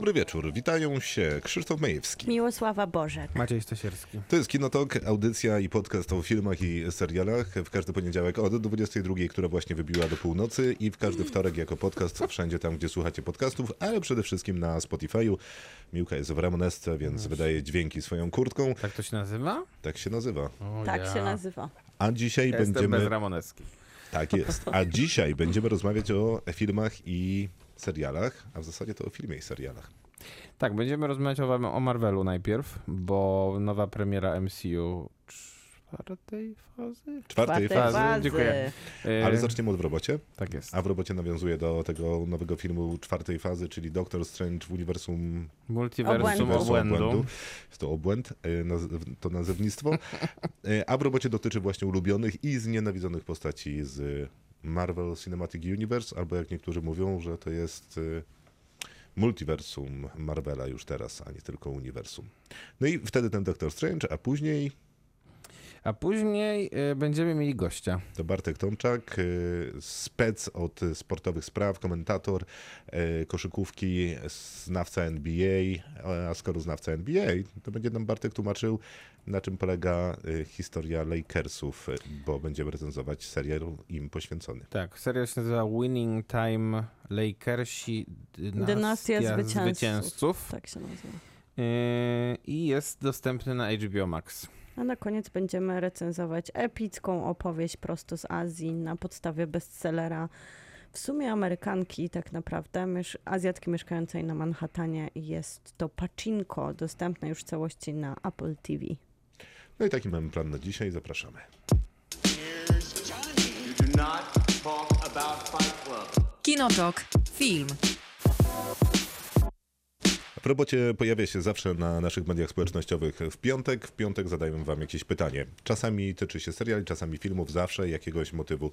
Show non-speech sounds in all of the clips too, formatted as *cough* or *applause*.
Dobry wieczór, witają się Krzysztof Majewski. Miłosława Bożek. Maciej Stasierski. To jest Kinotok, audycja i podcast o filmach i serialach w każdy poniedziałek od 22, która właśnie wybiła do północy i w każdy wtorek jako podcast wszędzie tam, gdzie słuchacie podcastów, ale przede wszystkim na Spotify'u. Miłka jest w Ramonesce, więc wydaje dźwięki swoją kurtką. Tak to się nazywa? Tak się nazywa. O, Tak ja. się nazywa. A dzisiaj Jestem będziemy... bez Ramoneski. Tak jest. A dzisiaj będziemy rozmawiać o filmach i serialach, a w zasadzie to o filmie i serialach. Tak, będziemy rozmawiać o, o Marvelu najpierw, bo nowa premiera MCU czwartej fazy? Czwartej Czwartej fazy. fazy. Dziękuję. Ale zaczniemy od w robocie. Tak jest. A w robocie nawiązuje do tego nowego filmu czwartej fazy, czyli Doctor Strange w uniwersum Multiversum Obłędu. obłędu. Jest to obłęd, naz- to nazewnictwo. E, A w robocie dotyczy właśnie ulubionych i znienawidzonych postaci z Marvel Cinematic Universe, albo jak niektórzy mówią, że to jest e, multiversum Marvela już teraz, a nie tylko uniwersum. No i wtedy ten Doctor Strange, a później A później e, będziemy mieli gościa. To Bartek Tomczak, y, spec od sportowych spraw, komentator y, koszykówki, znawca NBA, a skoro znawca NBA, to będzie nam Bartek tłumaczył, na czym polega y, historia Lakersów, y, bo będziemy recenzować serial im poświęcony. Tak, serial się nazywa Winning Time Lakersi Dynastia, Dynastia Zwycięzców. Zwycięzców. Tak się nazywa. E, I jest dostępny na HBO Max. A na koniec będziemy recenzować epicką opowieść prosto z Azji na podstawie bestsellera w sumie Amerykanki tak naprawdę, miesz- Azjatki mieszkającej na Manhattanie jest to Pacinko, dostępne już w całości na Apple TV. No i taki mamy plan na dzisiaj, zapraszamy. Kinotok. Film. W robocie pojawia się zawsze na naszych mediach społecznościowych w piątek. W piątek zadają wam jakieś pytanie. Czasami tyczy się seriali, czasami filmów, zawsze jakiegoś motywu,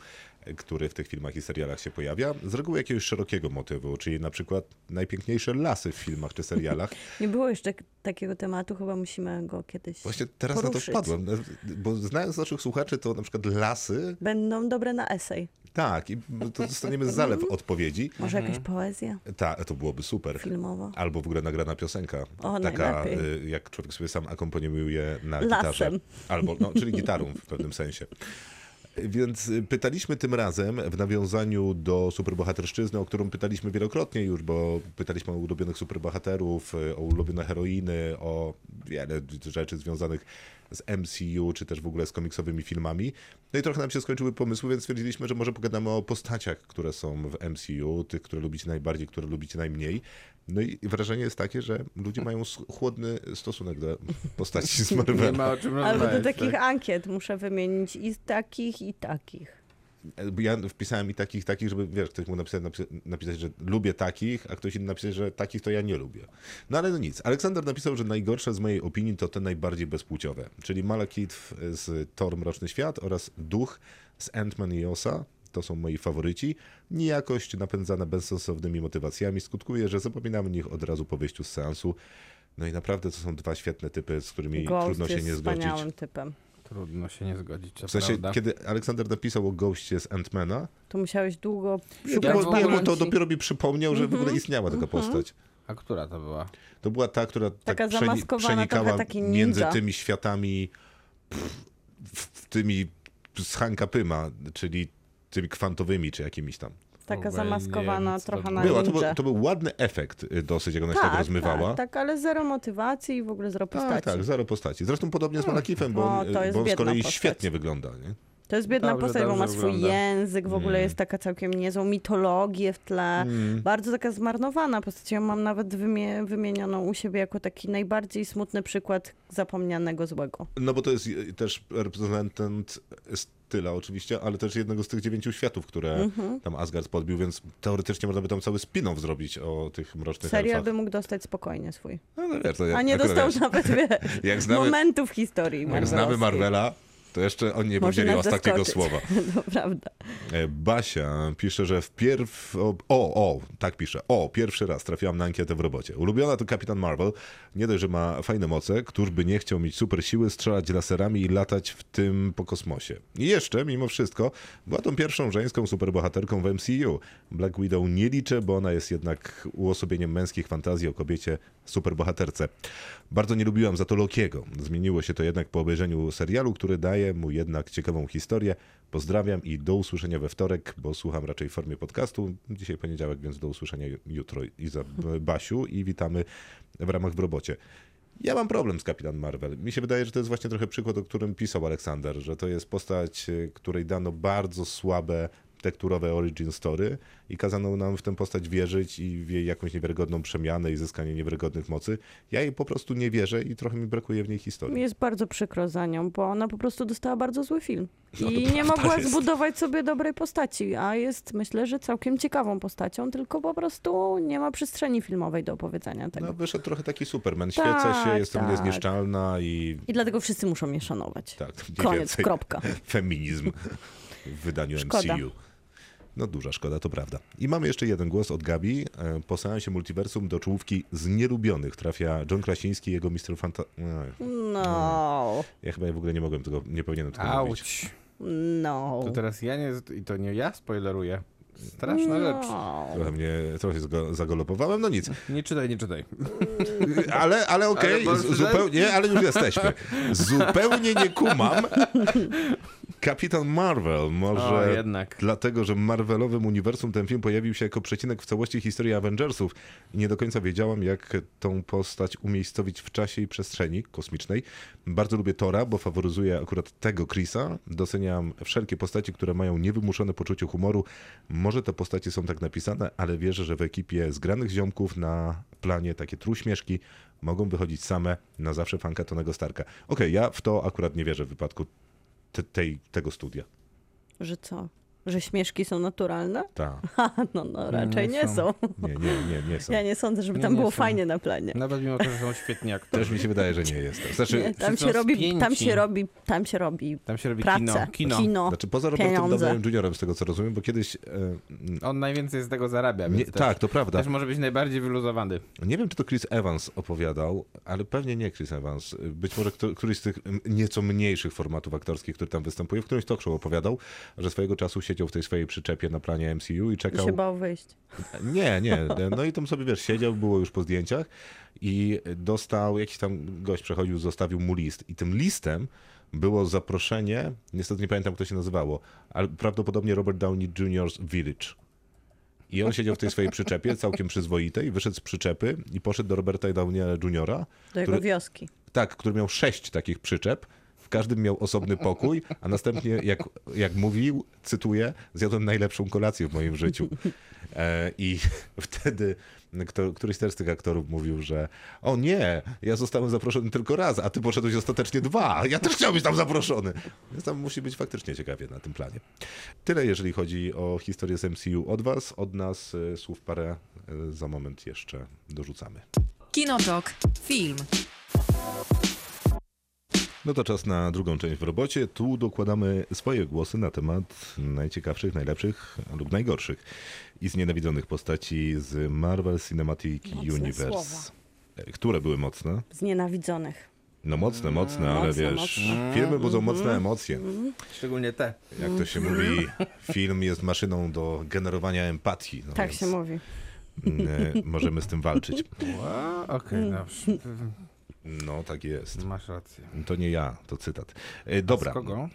który w tych filmach i serialach się pojawia. Z reguły jakiegoś szerokiego motywu, czyli na przykład najpiękniejsze lasy w filmach czy serialach. *laughs* Nie było jeszcze takiego tematu, chyba musimy go kiedyś Właśnie teraz poruszyć. na to wpadłem, bo znając naszych słuchaczy, to na przykład lasy, Będą dobre na esej. Tak, i to dostaniemy zalew *laughs* odpowiedzi. Może jakaś poezja Tak, to byłoby super. filmowa. Albo w ogóle nagrana piosenka. O, taka, y, jak człowiek sobie sam akompaniuje na Lasem. gitarze. Albo, no, czyli gitarą w pewnym sensie. Więc y, pytaliśmy tym razem w nawiązaniu do superbohaterszczyzny, o którą pytaliśmy wielokrotnie już, bo pytaliśmy o ulubionych superbohaterów, y, o ulubione heroiny, o wiele rzeczy związanych z MCU, czy też w ogóle z komiksowymi filmami. No i trochę nam się skończyły pomysły, więc stwierdziliśmy, że może pogadamy o postaciach, które są w MCU, tych, które lubicie najbardziej, które lubicie najmniej. No i wrażenie jest takie, że ludzie mają chłodny stosunek do postaci z *laughs* Nie Marvela. ma o czym Albo do rozmawiać. takich tak? ankiet muszę wymienić i takich, i takich. Ja wpisałem i takich, takich, żeby wiesz, ktoś mógł napisać, napisać, że lubię takich, a ktoś inny napisać, że takich to ja nie lubię. No ale no nic. Aleksander napisał, że najgorsze z mojej opinii to te najbardziej bezpłciowe, czyli Malekith z Thor Mroczny Świat oraz Duch z Ant-Man i Osa. To są moi faworyci. Niejakość napędzana bezsensownymi motywacjami skutkuje, że zapominamy o nich od razu po wyjściu z seansu. No i naprawdę to są dwa świetne typy, z którymi Ghost trudno się nie zgodzić. typem. Trudno się nie zgodzić, to W sensie, prawda. kiedy Aleksander napisał o Ghostie z Ant-Mana, To musiałeś długo szukać bo, nie, bo to pamięci. dopiero mi przypomniał, że w ogóle istniała taka postać. A która to była? To była ta, która Taka tak przeni- zamaskowana, przenikała taki ninja. między tymi światami, pff, w, w tymi z Hanka Pyma, czyli tymi kwantowymi, czy jakimiś tam. Taka zamaskowana trochę na Była, to, był, to był ładny efekt y, dosyć, jak ona się tak, tak, rozmywała. tak, tak, ale zero motywacji i w ogóle zero postaci. tak, tak, zero postaci. Zresztą podobnie z Malakifem, bo, O, on, to y, bo on z kolei postać. świetnie wygląda. Nie? To jest biedna Dobrze, postać, bo ma dobrze swój wygląda. język, w ogóle Mm. jest taka całkiem niezłą mitologię w tle. Bardzo taka zmarnowana postać. Ja mam nawet wymie- wymienioną u siebie jako taki najbardziej smutny przykład zapomnianego złego. No bo to jest y, też reprezentant styla oczywiście, ale też jednego z tych dziewięciu światów, które Mhm. tam Asgard podbił, więc teoretycznie można by tam cały spin-off zrobić o tych mrocznych Serial elfach. by mógł dostać spokojnie swój. No, no wiesz, to A nie dostał nawet wiesz, *laughs* jak znamy, momentów historii. jak znamy. Marvela, To jeszcze oni nie Może powiedzieli ostatniego słowa. to *laughs* prawda. E, Basia pisze, że wpierw. O, o, o, tak pisze. O, pierwszy raz trafiłam na ankietę w robocie. Ulubiona to Kapitan Marvel. Nie dość, że ma fajne moce, któż by nie chciał mieć super siły, strzelać laserami i latać w tym po kosmosie. I jeszcze, mimo wszystko, była tą pierwszą żeńską superbohaterką w MCU. Black Widow nie liczę, bo ona jest jednak uosobieniem męskich fantazji o kobiecie superbohaterce. Bardzo nie lubiłam za to Lokiego. Zmieniło się to jednak po obejrzeniu serialu, który daje mu jednak ciekawą historię. Pozdrawiam i do usłyszenia we wtorek, bo słucham raczej w formie podcastu. Dzisiaj poniedziałek, więc do usłyszenia jutro i za Basiu i witamy w ramach w robocie. Ja mam problem z Kapitan Marvel. Mi się wydaje, że to jest właśnie trochę przykład, o którym pisał Aleksander, że to jest postać, y, której dano bardzo słabe tekturowe origin story i kazano nam w tę postać wierzyć i w jej jakąś niewiarygodną przemianę i zyskanie niewiarygodnych mocy. Ja jej po prostu nie wierzę i trochę mi brakuje w niej Mi historii. jest bardzo przykro za nią, bo ona po prostu dostała bardzo zły film. No I nie mogła jest. zbudować sobie dobrej postaci, a jest myślę, że całkiem ciekawą postacią, tylko po prostu nie ma przestrzeni filmowej do opowiedzenia tego. No wyszedł trochę taki Superman. Tak, Świecę się, jestem tak. niezniszczalna i I dlatego wszyscy muszą mnie szanować. tak, *laughs* Koniec, kropka. *laughs* feminizm w wydaniu Szkoda. MCU. No duża szkoda, to prawda. I mamy jeszcze jeden głos od Gabi. E, Po seansie multiversum do czołówki z nielubionych trafia John Krasiński i jego Mister Fanta... No, Ja chyba w ogóle nie mogłem tego, nie powinienem tego mówić. Auć. no. To teraz ja nie... I to nie ja spoileruję. Straszna rzecz. no. Trochę mnie, trochę zagolopowałem, no nic. Nie czytaj, nie czytaj. *laughs* Ale, ale okej, z- zupełnie, ale już jesteśmy. Zupełnie nie kumam. *laughs* Kapitan Marvel, może O, jednak. dlatego, że Marvelowym uniwersum ten film pojawił się jako przecinek w całości historii Avengersów i nie do końca wiedziałam, jak tą postać umiejscowić w czasie i przestrzeni kosmicznej. Bardzo lubię Tora, bo faworyzuje akurat tego Chrisa. Doceniam wszelkie postaci, które mają niewymuszone poczucie humoru. Może te postacie są tak napisane, ale wierzę, że w ekipie zgranych ziomków na planie takie truśmieszki mogą wychodzić same na zawsze fanka Tonego Starka. Okej, ja w to akurat nie wierzę w wypadku te, tej, tego studia. Że co? Że śmieszki są naturalne? *laughs* Ta. Ha, no, no raczej Nie nie są. są. Nie, nie, nie, nie są. Ja nie sądzę, żeby Nie, tam nie było są. fajnie na planie. Nawet mimo to, że są świetni aktorzy. Też mi się wydaje, że nie jest. Znaczy, Nie, tam się robi, tam spięci. się robi, tam się robi Tam się robi pracę, kino. Kino. kino. znaczy poza Robertem pieniądze. Downeyem Juniorem, z tego co rozumiem, bo kiedyś... E, On najwięcej z tego zarabia, więc nie, też, tak, to prawda. też może być najbardziej wyluzowany. Nie wiem, czy to Chris Evans opowiadał, ale pewnie nie Chris Evans. Być może kto, któryś z tych nieco mniejszych formatów aktorskich, który tam występuje, w którymś talk show opowiadał, że swojego czasu siedział w tej swojej przyczepie na planie MCU i I czekał... się bał wyjść. Nie, nie. No i tam sobie, wiesz, siedział, było już po zdjęciach i dostał, jakiś tam gość przechodził, zostawił mu list i tym listem było zaproszenie, niestety nie pamiętam, jak to się nazywało, ale prawdopodobnie Robert Downey Jr.'s Village. I on siedział w tej swojej przyczepie, całkiem przyzwoitej, wyszedł z przyczepy i poszedł do Roberta Downey Jr., Do jego Który- wioski. tak, który miał sześć takich przyczep. W każdym miał osobny pokój, a następnie, jak, jak mówił, cytuję, zjadłem najlepszą kolację w moim życiu. E, I *laughs* wtedy kto, któryś z tych aktorów mówił, że o nie, ja zostałem zaproszony tylko raz, a ty poszedłeś ostatecznie dwa. Ja też chciałem być tam zaproszony. Więc tam musi być faktycznie ciekawie na tym planie. Tyle, jeżeli chodzi o historię z MCU od was. Od nas e, słów parę e, za moment jeszcze dorzucamy. Kinotok. Film. No to czas na drugą część w robocie. Tu dokładamy swoje głosy na temat najciekawszych, najlepszych lub najgorszych i znienawidzonych postaci z Marvel Cinematic Mocne Universe. słowa. E, Które były mocne? Znienawidzonych. No mocne, mocne, ale Mocne, wiesz, mocne. filmy budzą mocne emocje. Szczególnie te. Jak to się mówi, film jest maszyną do generowania empatii. No Tak więc, się mówi. e, Możemy z tym walczyć. Okej, dobrze. No tak jest. Masz rację. To nie ja, to cytat. E, A Dobra, Z kogo?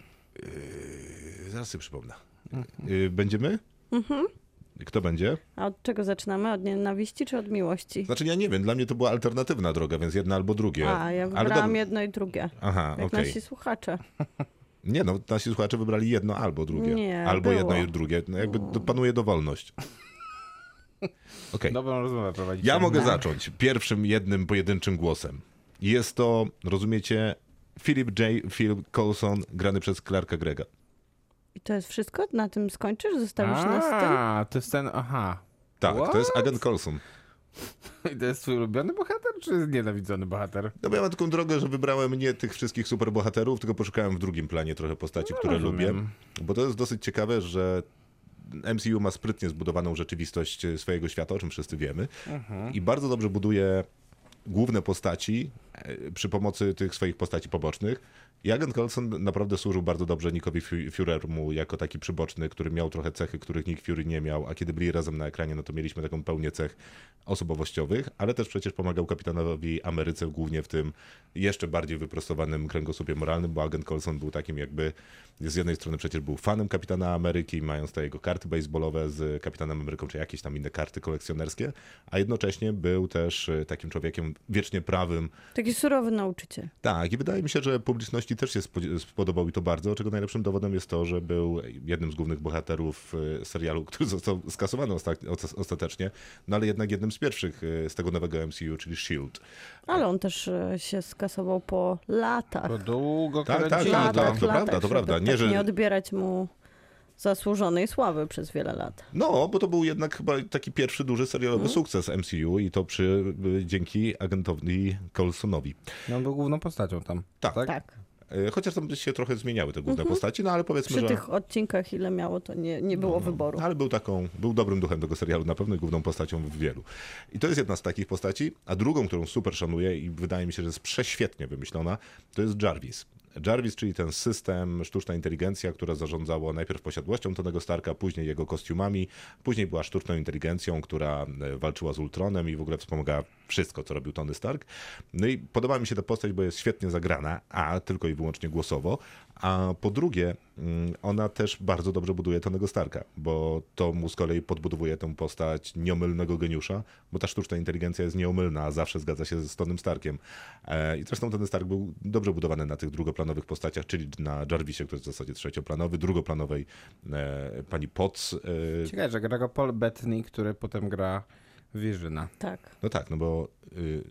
e, zaraz sobie przypomnę. E, Będziemy? Kto będzie? A od czego zaczynamy? Od nienawiści czy od miłości? Znaczy ja nie wiem, dla mnie to była alternatywna droga, więc jedna albo drugie. A, ja Ale wybrałam jedno i drugie. Aha, Jak okej. nasi słuchacze. *laughs* Nie no, nasi słuchacze wybrali jedno albo drugie. Nie, albo było. jedno i drugie. No jakby panuje dowolność. *laughs* Okej. Dobrą rozmowę prowadzicie. Ja mogę Tak. zacząć pierwszym jednym pojedynczym głosem. Jest to, rozumiecie, Philip J. Phil Coulson grany przez Clarka Grega. I to jest wszystko? Na tym skończysz? Zostawisz nas z tym? A, to jest ten, aha. Tak, to jest What? agent Coulson. *laughs* I to jest twój ulubiony bohater, czy jest nienawidzony bohater? No bo ja mam taką drogę, że wybrałem nie tych wszystkich superbohaterów, tylko poszukałem w drugim planie trochę postaci, które rozumiem. lubię. Bo to jest dosyć ciekawe, że MCU ma sprytnie zbudowaną rzeczywistość swojego świata, o czym wszyscy wiemy. I bardzo dobrze buduje główne postaci e, przy pomocy tych swoich postaci pobocznych. I agent Coulson naprawdę służył bardzo dobrze Nickowi Führermu jako taki przyboczny, który miał trochę cechy, których Nick Fury nie miał, a kiedy byli razem na ekranie, no to mieliśmy taką pełnię cech osobowościowych, ale też przecież pomagał kapitanowi Ameryce głównie w tym jeszcze bardziej wyprostowanym kręgosłupie moralnym, bo agent Coulson był takim jakby, z jednej strony przecież był fanem kapitana Ameryki, mając te jego karty baseballowe z kapitanem Ameryką, czy jakieś tam inne karty kolekcjonerskie, a jednocześnie był też e, takim człowiekiem wiecznie prawym, Taki surowy nauczyciel. tak, i wydaje mi się, że publiczności też się spo- spodobał i to bardzo, czego najlepszym dowodem jest to, że był jednym z głównych bohaterów e, serialu, *laughs* który został skasowany osta- osta- ostatecznie, no ale jednak jednym z pierwszych e, z tego nowego MCU, czyli S.H.I.E.L.D. Ale on też się skasował po latach. Bo długo Tak, tak, tak, to. tak, to prawda, to prawda. Nie, tak że- nie odbierać mu zasłużonej sławy przez wiele lat. No, bo to był jednak chyba taki pierwszy duży serialowy sukces MCU i to przy, e, dzięki agentowi Coulsonowi. No, on był główną postacią tam. Tak. Tak. E, Chociaż tam się trochę zmieniały te główne postaci, no ale powiedzmy, Przy że... tych odcinkach, ile miało, to nie, nie było wyboru. Ale był taką, był dobrym duchem tego serialu, na pewno główną postacią w wielu. I to jest jedna z takich postaci, a drugą, którą super szanuję i wydaje mi się, że jest prześwietnie wymyślona, to jest Jarvis. Jarvis, czyli ten system, sztuczna inteligencja, która zarządzała najpierw posiadłością Tonego Starka, później jego kostiumami, później była sztuczną inteligencją, która e, walczyła z Ultronem i w ogóle wspomagała wszystko, co robił Tony Stark. No i podoba mi się ta postać, bo jest świetnie zagrana, a tylko i wyłącznie głosowo, a po drugie, mm, ona też bardzo dobrze buduje Tonego Starka, bo to mu z kolei podbudowuje tę postać nieomylnego geniusza, bo ta sztuczna inteligencja jest nieomylna, a zawsze zgadza się z Tonym Starkiem. E, I zresztą Tony Stark był dobrze budowany na tych drugoplanowych postaciach, czyli na Jarvisie, który jest w zasadzie trzecioplanowy, drugoplanowej e, pani Potts. E, Ciekawe, że gra go Paul Bettany, który potem gra Visiona. Tak. no tak, no bo y,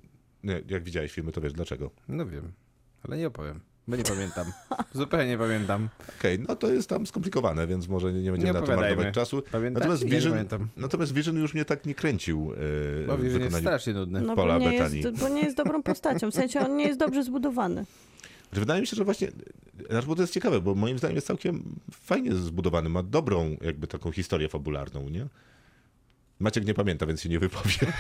jak widziałeś filmy, to wiesz dlaczego. No wiem, ale nie opowiem, bo nie pamiętam. *laughs* Zupełnie nie pamiętam. Okej, no to jest tam skomplikowane, więc może nie, nie będziemy Nie na to marnować czasu. Pamiętacie? Natomiast Vision, pamiętam. natomiast Vision już mnie tak nie kręcił e, Bo Vision jest strasznie nudny. No Paula bo nie, jest, bo nie jest dobrą postacią. W sensie on nie jest dobrze zbudowany. Że Wydaje mi się, że właśnie, znaczy, bo to jest ciekawe, bo moim zdaniem jest całkiem fajnie zbudowany, ma dobrą jakby taką historię fabularną, nie? Maciek nie pamięta, więc się nie wypowie. *laughs*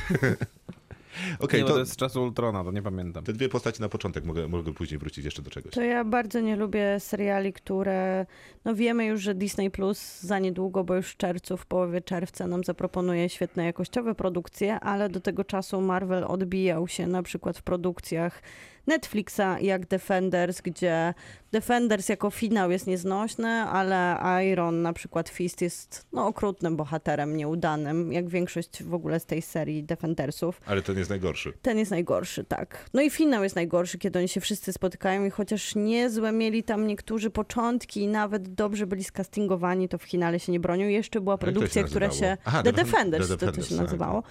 Okej, nie, to to jest z czasu Ultrona, to nie pamiętam. te dwie postaci na początek, mogę, mogę później wrócić jeszcze do czegoś. To ja bardzo nie lubię seriali, które. No wiemy już, że Disney Plus za niedługo, bo już w czerwcu, w połowie czerwca nam zaproponuje świetne jakościowe produkcje, ale do tego czasu Marvel odbijał się na przykład w produkcjach Netflixa jak Defenders, gdzie Defenders jako finał jest nieznośny, ale Iron, na przykład Fist jest no, okrutnym bohaterem, nieudanym, jak większość w ogóle z tej serii Defendersów. Ale ten jest najgorszy. Ten jest najgorszy, tak. No i finał jest najgorszy, kiedy oni się wszyscy spotykają i chociaż niezłe mieli tam niektórzy początki i nawet dobrze byli skastingowani, to w finale się nie bronią. Jeszcze była się produkcja, która się... Aha, The Defen- Defenders, The to, to się tak. nazywało.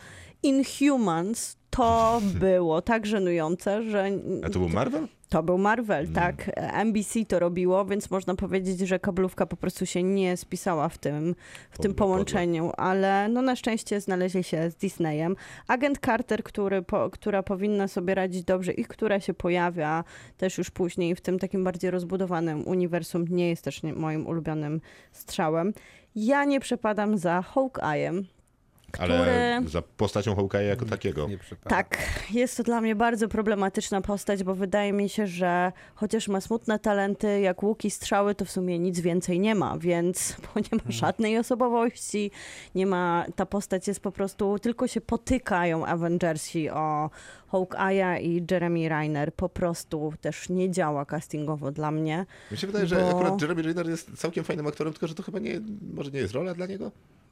Inhumans to było tak żenujące, że... A to był Marvel? To był Marvel, Mm. tak. NBC to robiło, więc można powiedzieć, że kablówka po prostu się nie spisała w tym, w tym Podle, połączeniu, ale no na szczęście znaleźli się z Disneyem. Agent Carter, który po, która powinna sobie radzić dobrze i która się pojawia też już później w tym takim bardziej rozbudowanym uniwersum, nie jest też nie, moim ulubionym strzałem. Ja nie przepadam za Hawkeye'em, Ale który... za postacią Hawkeye'a jako takiego. Tak, jest to dla mnie bardzo problematyczna postać, bo wydaje mi się, że chociaż ma smutne talenty, jak łuki, strzały, to w sumie nic więcej nie ma, więc *laughs* bo nie ma żadnej osobowości, nie ma, ta postać jest po prostu, tylko się potykają Avengersi o Hawkeye'a i Jeremy Reiner, po prostu też nie działa castingowo dla mnie. Mi się wydaje, że Bo- akurat Jeremy Renner jest całkiem fajnym aktorem, tylko że to chyba nie, może nie jest rola dla niego?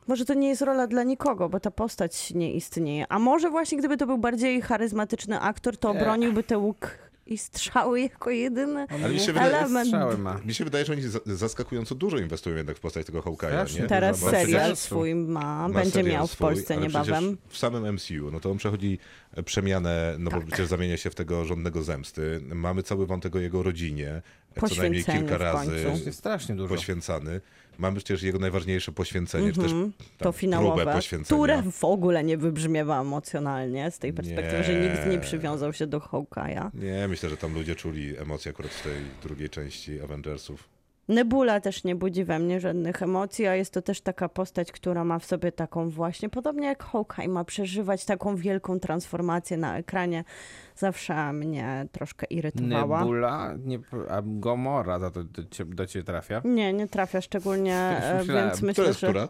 Może to nie jest rola dla nikogo, bo ta postać nie istnieje. A może właśnie gdyby to był bardziej charyzmatyczny aktor, to Nie. obroniłby te łuk i strzały jako jedyny Ale mi się wydaje- element. ma. Mi się wydaje, że oni za- zaskakująco dużo inwestują jednak w postać tego Hawkeye'a? Teraz Bo serial swój ma, będzie miał w swój, Polsce ale niebawem. W samym MCU, no to on przechodzi przemianę, no bo Tak. przecież zamienia się w tego żądnego zemsty. Mamy cały wątek o jego rodzinie, co najmniej kilka razy strasznie dużo. poświęcany. Mamy przecież jego najważniejsze poświęcenie, czy też Mhm. To finałowe, próbę poświęcenia. które w ogóle nie wybrzmiewa emocjonalnie z tej perspektywy, że nikt nie Nie. przywiązał się do Hawkeye'a. Nie, myślę, że tam ludzie czuli emocje akurat w tej drugiej części Avengersów. Nebula też nie budzi we mnie żadnych emocji, a jest to też taka postać, która ma w sobie taką właśnie, podobnie jak Hawkeye, ma przeżywać taką wielką transformację na ekranie. Zawsze mnie troszkę irytowała. Nebula, nie, a Gomora za to do, cie, do ciebie trafia. Nie, nie trafia szczególnie, *laughs* e, Myślałem. więc myślę, jest że która?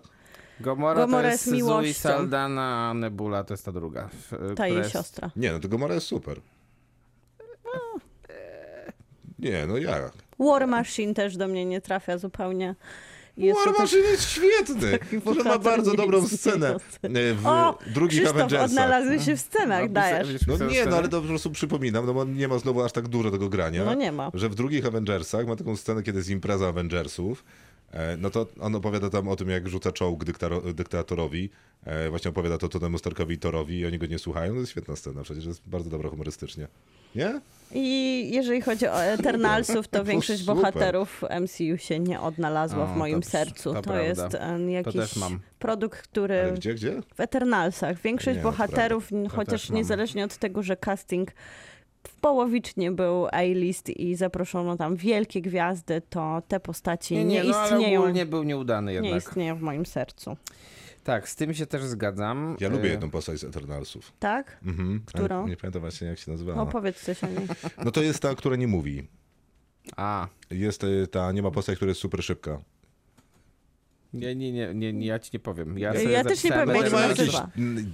Gomora, Gomora to jest jest Zoe. Saldana, a Nebula to jest ta druga. f- ta jej jest- siostra. Nie, no to Gomora jest super. Nie, no jak? War Machine też do mnie nie trafia zupełnie. Jest War też Machine jest świetny. *laughs* To ma bardzo dobrą scenę e, w O, drugich Krzysztof, Avengersach. odnalazły się w scenach, No, dajesz. No nie, no ale to po prostu przypominam, no bo nie ma znowu aż tak dużo tego grania. No nie ma. Że w drugich Avengersach ma taką scenę, kiedy jest impreza Avengersów. E, No to on opowiada tam o tym, jak rzuca czołg dyktaro- dyktatorowi. E, Właśnie opowiada to Tonymu Starkowi i Thorowi i oni go nie słuchają. To jest świetna scena, przecież jest bardzo dobra humorystycznie. Nie? I jeżeli chodzi o Eternalsów, to *laughs* większość Super. bohaterów MCU się nie odnalazła w O, moim to- sercu. to To, jest jakiś produkt, który Ale gdzie, gdzie? w Eternalsach większość Nie, bohaterów, chociaż niezależnie od tego, że casting w połowicznie był A-list i zaproszono tam wielkie gwiazdy, to te postaci nie, Nie, nie, no ale istnieją. ogólnie był nieudany nie jednak. istnieją w moim sercu. Tak, z tym się też zgadzam. Ja lubię E, jedną postać z Eternalsów. Tak? Mhm. Którą? Ale Nie pamiętam właśnie, jak się nazywała. Opowiedz coś o niej. No to jest ta, która nie mówi. A, Jest e, ta, nie ma postać, która jest super szybka. Nie, nie, nie, nie, nie, ja ci nie powiem. Ja, Ja też nie powiem, się jakieś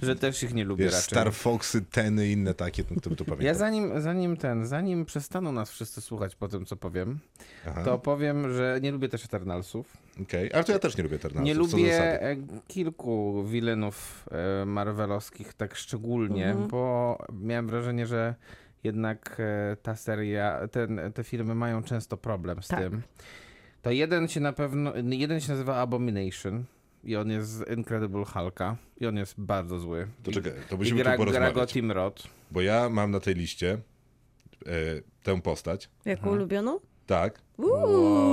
że też ich nie lubię wiesz, raczej. Star Foxy, Teny i inne takie, no to, to *laughs* pamiętam. Ja zanim, zanim ten, zanim przestaną nas wszyscy słuchać po tym, co powiem, Aha, to powiem, że nie lubię też Eternalsów. okej. Ale to ja też nie lubię Eternalsów. nie lubię e, kilku wilenów e, marvelowskich tak szczególnie, Mhm. bo miałem wrażenie, że jednak e, ta seria, ten, te filmy mają często problem z Tak. tym. To jeden się na pewno, jeden się nazywa Abomination i on jest z Incredible Hulka i on jest bardzo zły. To I- czekaj, to I musimy gra, tu gra go porozmawiać. Tim Roth. Bo ja mam na tej liście e, tę postać. Jaką ulubioną? Tak, Uuu,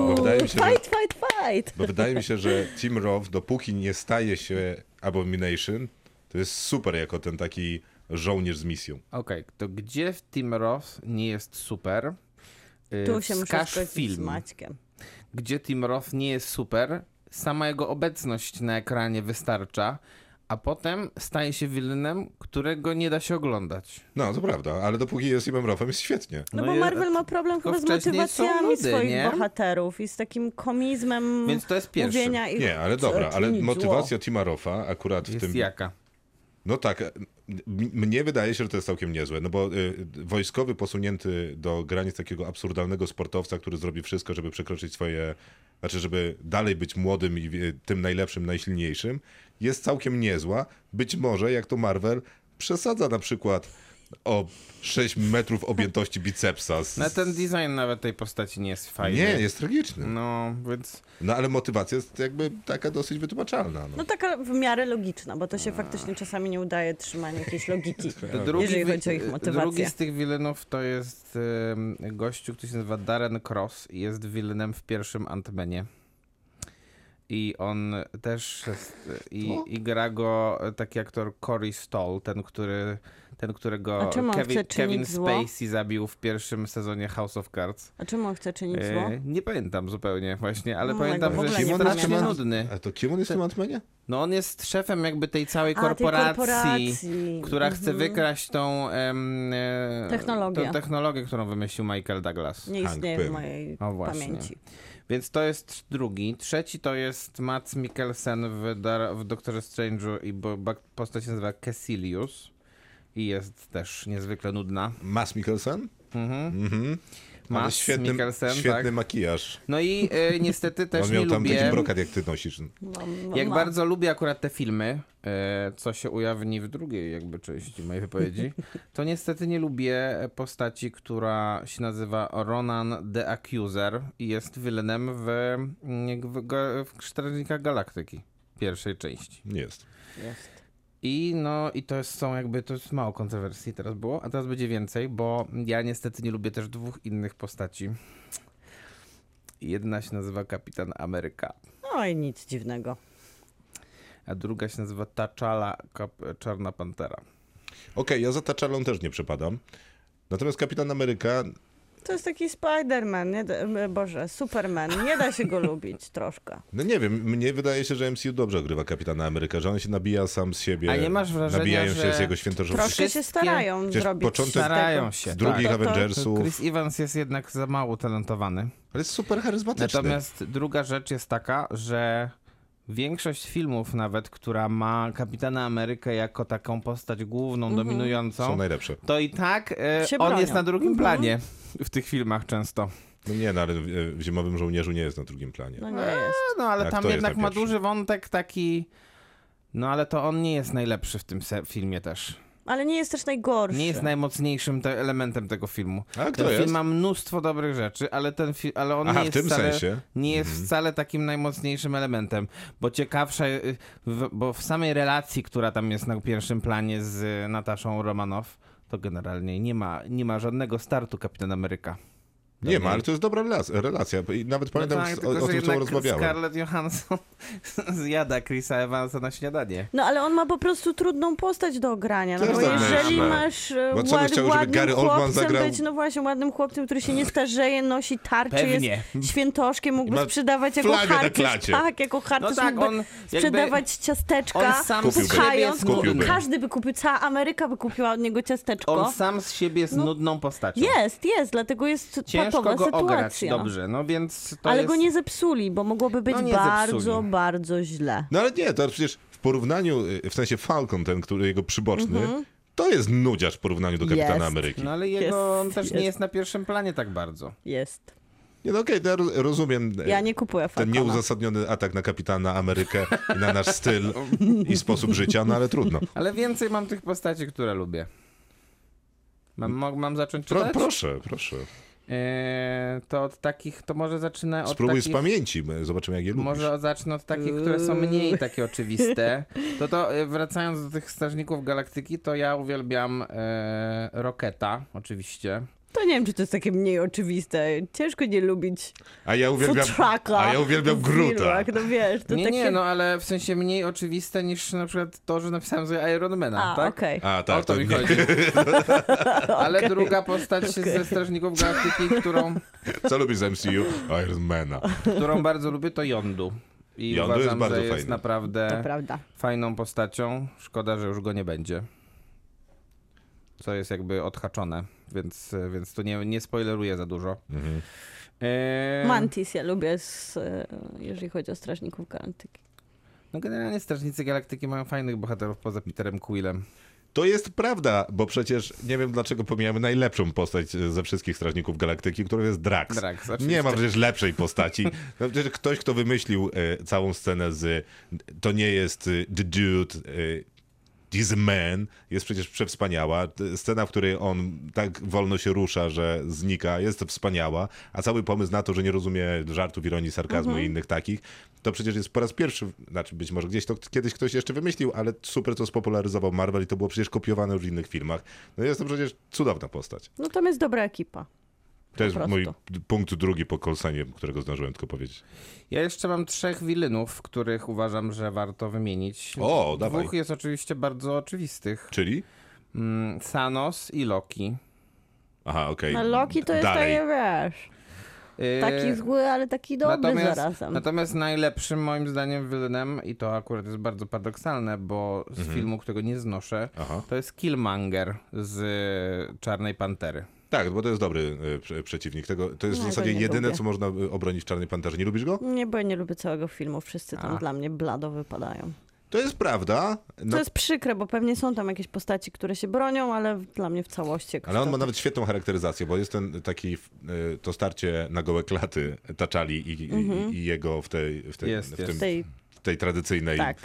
Bo wydaje mi się, że- fight, fight, fight! bo wydaje mi się, że Tim Roth, dopóki nie staje się Abomination, to jest super jako ten taki żołnierz z misją. Okej, to gdzie w Tim Roth nie jest super? Y, Tu się muszę zgodzić z film, Maćkiem. Gdzie Tim Roth nie jest super, sama jego obecność na ekranie wystarcza, a potem staje się wilynem, którego nie da się oglądać. No, to prawda, ale dopóki jest Timem Rothem, jest świetnie. No, No bo je- Marvel ma problem chyba z motywacjami nudy, swoich nie? bohaterów i z takim komizmem Więc to jest pierwszy. mówienia ich Nie, ale dobra, ale motywacja Tima Rotha akurat w Jest tym... jaka? No tak, m- mnie wydaje się, że to jest całkiem niezłe, no bo y, wojskowy posunięty do granic takiego absurdalnego sportowca, który zrobi wszystko, żeby przekroczyć swoje, znaczy żeby dalej być młodym i y, tym najlepszym, najsilniejszym, jest całkiem niezła. Być może, jak to Marvel, przesadza na przykład o 6 metrów objętości bicepsa. Z... No ten design nawet tej postaci nie jest fajny. Nie, jest tragiczny. No, więc No ale motywacja jest jakby taka dosyć wytłumaczalna. No. No taka w miarę logiczna, bo to się faktycznie czasami nie udaje trzymania jakiejś logiki. *laughs* drugi, Jeżeli chodzi o ich motywację. drugi z tych wilenów to jest em, gościu, który się nazywa Darren Cross i jest wilenem w pierwszym Ant-Manie. I on też jest, i, i gra go taki aktor Corey Stoll, ten, który, ten którego Kevin, chce Kevin zło? Spacey zabił w pierwszym sezonie House of Cards. A czemu on chce czynić zło? E, nie pamiętam zupełnie właśnie, ale No, pamiętam, że jest nie strasznie pamiętam. nudny. A to kim on jest w tym Ant-Manie? No on jest szefem jakby tej całej A, tej korporacji, korporacji. która chce Mhm. wykraść tą, em, e, Technologię. tą technologię, którą wymyślił Michael Douglas. Nie istnieje w mojej O, właśnie. pamięci. Więc to jest drugi. Trzeci to jest Mats Mikkelsen w, Dar- w Doktorze Strange'u i bo, postać się nazywa Cassilius i jest też niezwykle nudna. Mass Mikkelsen? Mhm. Mhm. Ale Mads świetny, Mikkelsen, świetny tak. makijaż. No i e, niestety też On nie miał tam lubię... taki brokat, jak ty nosisz. No, no Jak ma. bardzo lubię akurat te filmy, e, co się ujawni w drugiej jakby części mojej wypowiedzi, to niestety nie lubię postaci, która się nazywa Ronan the Accuser i jest wilenem w, w, w Strażnikach Galaktyki pierwszej części. Jest. Jest. I no i to jest, są jakby, to jest mało kontrowersji teraz było, a teraz będzie więcej, bo ja niestety nie lubię też dwóch innych postaci. Jedna się nazywa Kapitan Ameryka. No i nic dziwnego. A druga się nazywa T'Challa, Kap- Czarna Pantera. Okej, ja za T'Challą też nie przepadam. Natomiast Kapitan Ameryka, To jest taki Spider-Man, nie da, Boże, Superman. Nie da się go *laughs* lubić troszkę. no nie wiem, mnie wydaje się, że MCU dobrze ogrywa Kapitana Ameryka, że on się nabija sam z siebie. A nie masz wrażenia, Nabijają się że z jego. Troszkę się starają Przecież zrobić. początek-. Starają się. Z drugich tak. Avengersów. Chris Evans jest jednak za mało talentowany. Ale jest super charyzmatyczny. Natomiast druga rzecz jest taka, że większość filmów nawet, która ma Kapitana Amerykę jako taką postać główną, Mhm. dominującą, Są najlepsze. to i tak e, on jest na drugim Mhm. planie w tych filmach często. No nie, no ale w, w Zimowym Żołnierzu nie jest na drugim planie. No nie jest. No ale Tak, tam jednak na ma duży wątek taki... No ale to on nie jest najlepszy w tym filmie też. Ale nie jest też najgorszy. Nie jest najmocniejszym te elementem tego filmu. A kto Ten film jest? ma mnóstwo dobrych rzeczy, ale ten fi- ale on Aha, nie w jest tym wcale, sensie. nie jest Mhm. wcale takim najmocniejszym elementem, bo ciekawsza, y, w, bo w samej relacji, która tam jest na pierwszym planie z Nataszą Romanow, to generalnie nie ma, nie ma żadnego startu Kapitan Ameryka. Nie ma, ale to jest dobra relacja. nawet pamiętam tak, o, tylko, o tym, co rozmawiałem. Scarlett Johansson *laughs* zjada Chrisa Evansa na śniadanie. No ale on ma po prostu trudną postać do ogrania. No bo tak jeżeli myślę. masz e, Bo co by ład, chciało, żeby ładnym Gary Oldman chłopcem zagrał- być, no właśnie, ładnym chłopcem, który się nie starzeje, nosi tarczy, Pewnie. jest świętoszkiem, mógłby sprzedawać jako flagę na harcerz. Tak, jako harcerz No tak, mógłby on jakby- sprzedawać ciasteczka, on sam Kupiłby. z siebie pchając, każdy by kupił, cała Ameryka by kupiła od niego ciasteczko. On sam z siebie jest No. nudną postacią. Jest, jest, dlatego jest Ciężko patowa go ograć sytuacja. dobrze, no więc to Ale jest... go nie zepsuli, bo mogłoby być No bardzo, zepsuli. bardzo źle. No ale nie, to przecież w porównaniu, y, w sensie Falcon, ten, który jego przyboczny, to jest nudziarz w porównaniu do Kapitana Jest. Ameryki. No ale jego Jest, on też nie jest. jest na pierwszym planie tak bardzo. Jest. Nie, no okej, to ja roz- rozumiem e, Ja nie kupuję ten Falcona. nieuzasadniony atak na Kapitana Amerykę i na nasz styl i sposób życia, no ale trudno. *laughs* Ale więcej mam tych postaci, które lubię. Mam, mam zacząć Pro, czytać? proszę, proszę. Eee, to od takich, to może zacznę od Spróbuj takich... z pamięci, my zobaczymy jak je lubisz. Może zacznę od takich, które są mniej takie oczywiste. To to e, wracając do tych Strażników Galaktyki, to ja uwielbiam e, Roketa, oczywiście. To nie wiem, czy to jest takie mniej oczywiste. Ciężko nie lubić A ja uwielbiam, trucka a ja uwielbiam Gruta. filmach, No wiesz, to nie, takie... nie, no ale w sensie mniej oczywiste niż na przykład to, że napisałem sobie Ironmana, A, tak? okej. A o tak, to to mi nie, chodzi. *laughs* Ale Okej. druga postać Okej. ze Strażników Galaktyki, którą, *laughs* co lubisz z MCU? Ironmana. którą bardzo lubię, to Yondu. I Yondu jest uważam, bardzo że jest fajny. To naprawdę prawda. fajną postacią. Szkoda, że już go nie będzie. Co jest jakby odhaczone, więc, więc tu nie, nie spoileruję za dużo. Mhm. Eee, Mantis ja lubię, z, e, jeżeli chodzi o Strażników Galaktyki. No generalnie Strażnicy Galaktyki mają fajnych bohaterów poza Peterem Quillem. To jest prawda, bo przecież nie wiem dlaczego pomijamy najlepszą postać e, ze wszystkich Strażników Galaktyki, którą jest Drax. Drax, nie ma przecież lepszej postaci. No, przecież ktoś, kto wymyślił e, całą scenę z to nie jest e, the dude, e, this man, jest przecież przewspaniała. Scena, w której on tak wolno się rusza, że znika, jest wspaniała, a cały pomysł na to, że nie rozumie żartów, ironii, sarkazmu i innych takich, to przecież jest po raz pierwszy, znaczy być może gdzieś to kiedyś ktoś jeszcze wymyślił, ale super to spopularyzował Marvel i to było przecież kopiowane już w innych filmach. No jest to przecież cudowna postać. No tam jest dobra ekipa. To jest prostu. mój punkt drugi po Colsenie, którego zdążyłem tylko powiedzieć. Ja jeszcze mam trzech wilynów, których uważam, że warto wymienić. O, dawaj. Dwóch jest oczywiście bardzo oczywistych. Czyli? Mm, Thanos i Loki. Aha, okej. No Loki to jest Dalej. takie, wiesz, Yy, taki zły, ale taki dobry natomiast, zarazem. natomiast najlepszym moim zdaniem wilynem, i to akurat jest bardzo paradoksalne, bo z Mhm. filmu, którego nie znoszę, Aha. to jest Killmonger z Czarnej Pantery. Tak, bo to jest dobry e, prze- przeciwnik. Tego, to jest No, w zasadzie jedyne, lubię. co można e, obronić w Czarnej Panterze. Nie lubisz go? Nie, bo ja nie lubię całego filmu. Wszyscy tam A. dla mnie blado wypadają. To jest prawda. No, To jest przykre, bo pewnie są tam jakieś postaci, które się bronią, ale dla mnie w całości... Ale on ma nawet świetną charakteryzację, bo jest ten taki, e, to starcie na gołe klaty Taczali i, i, i jego w tej, w tej, Jest, w jest. tym, Tej, tej tradycyjnej, tak.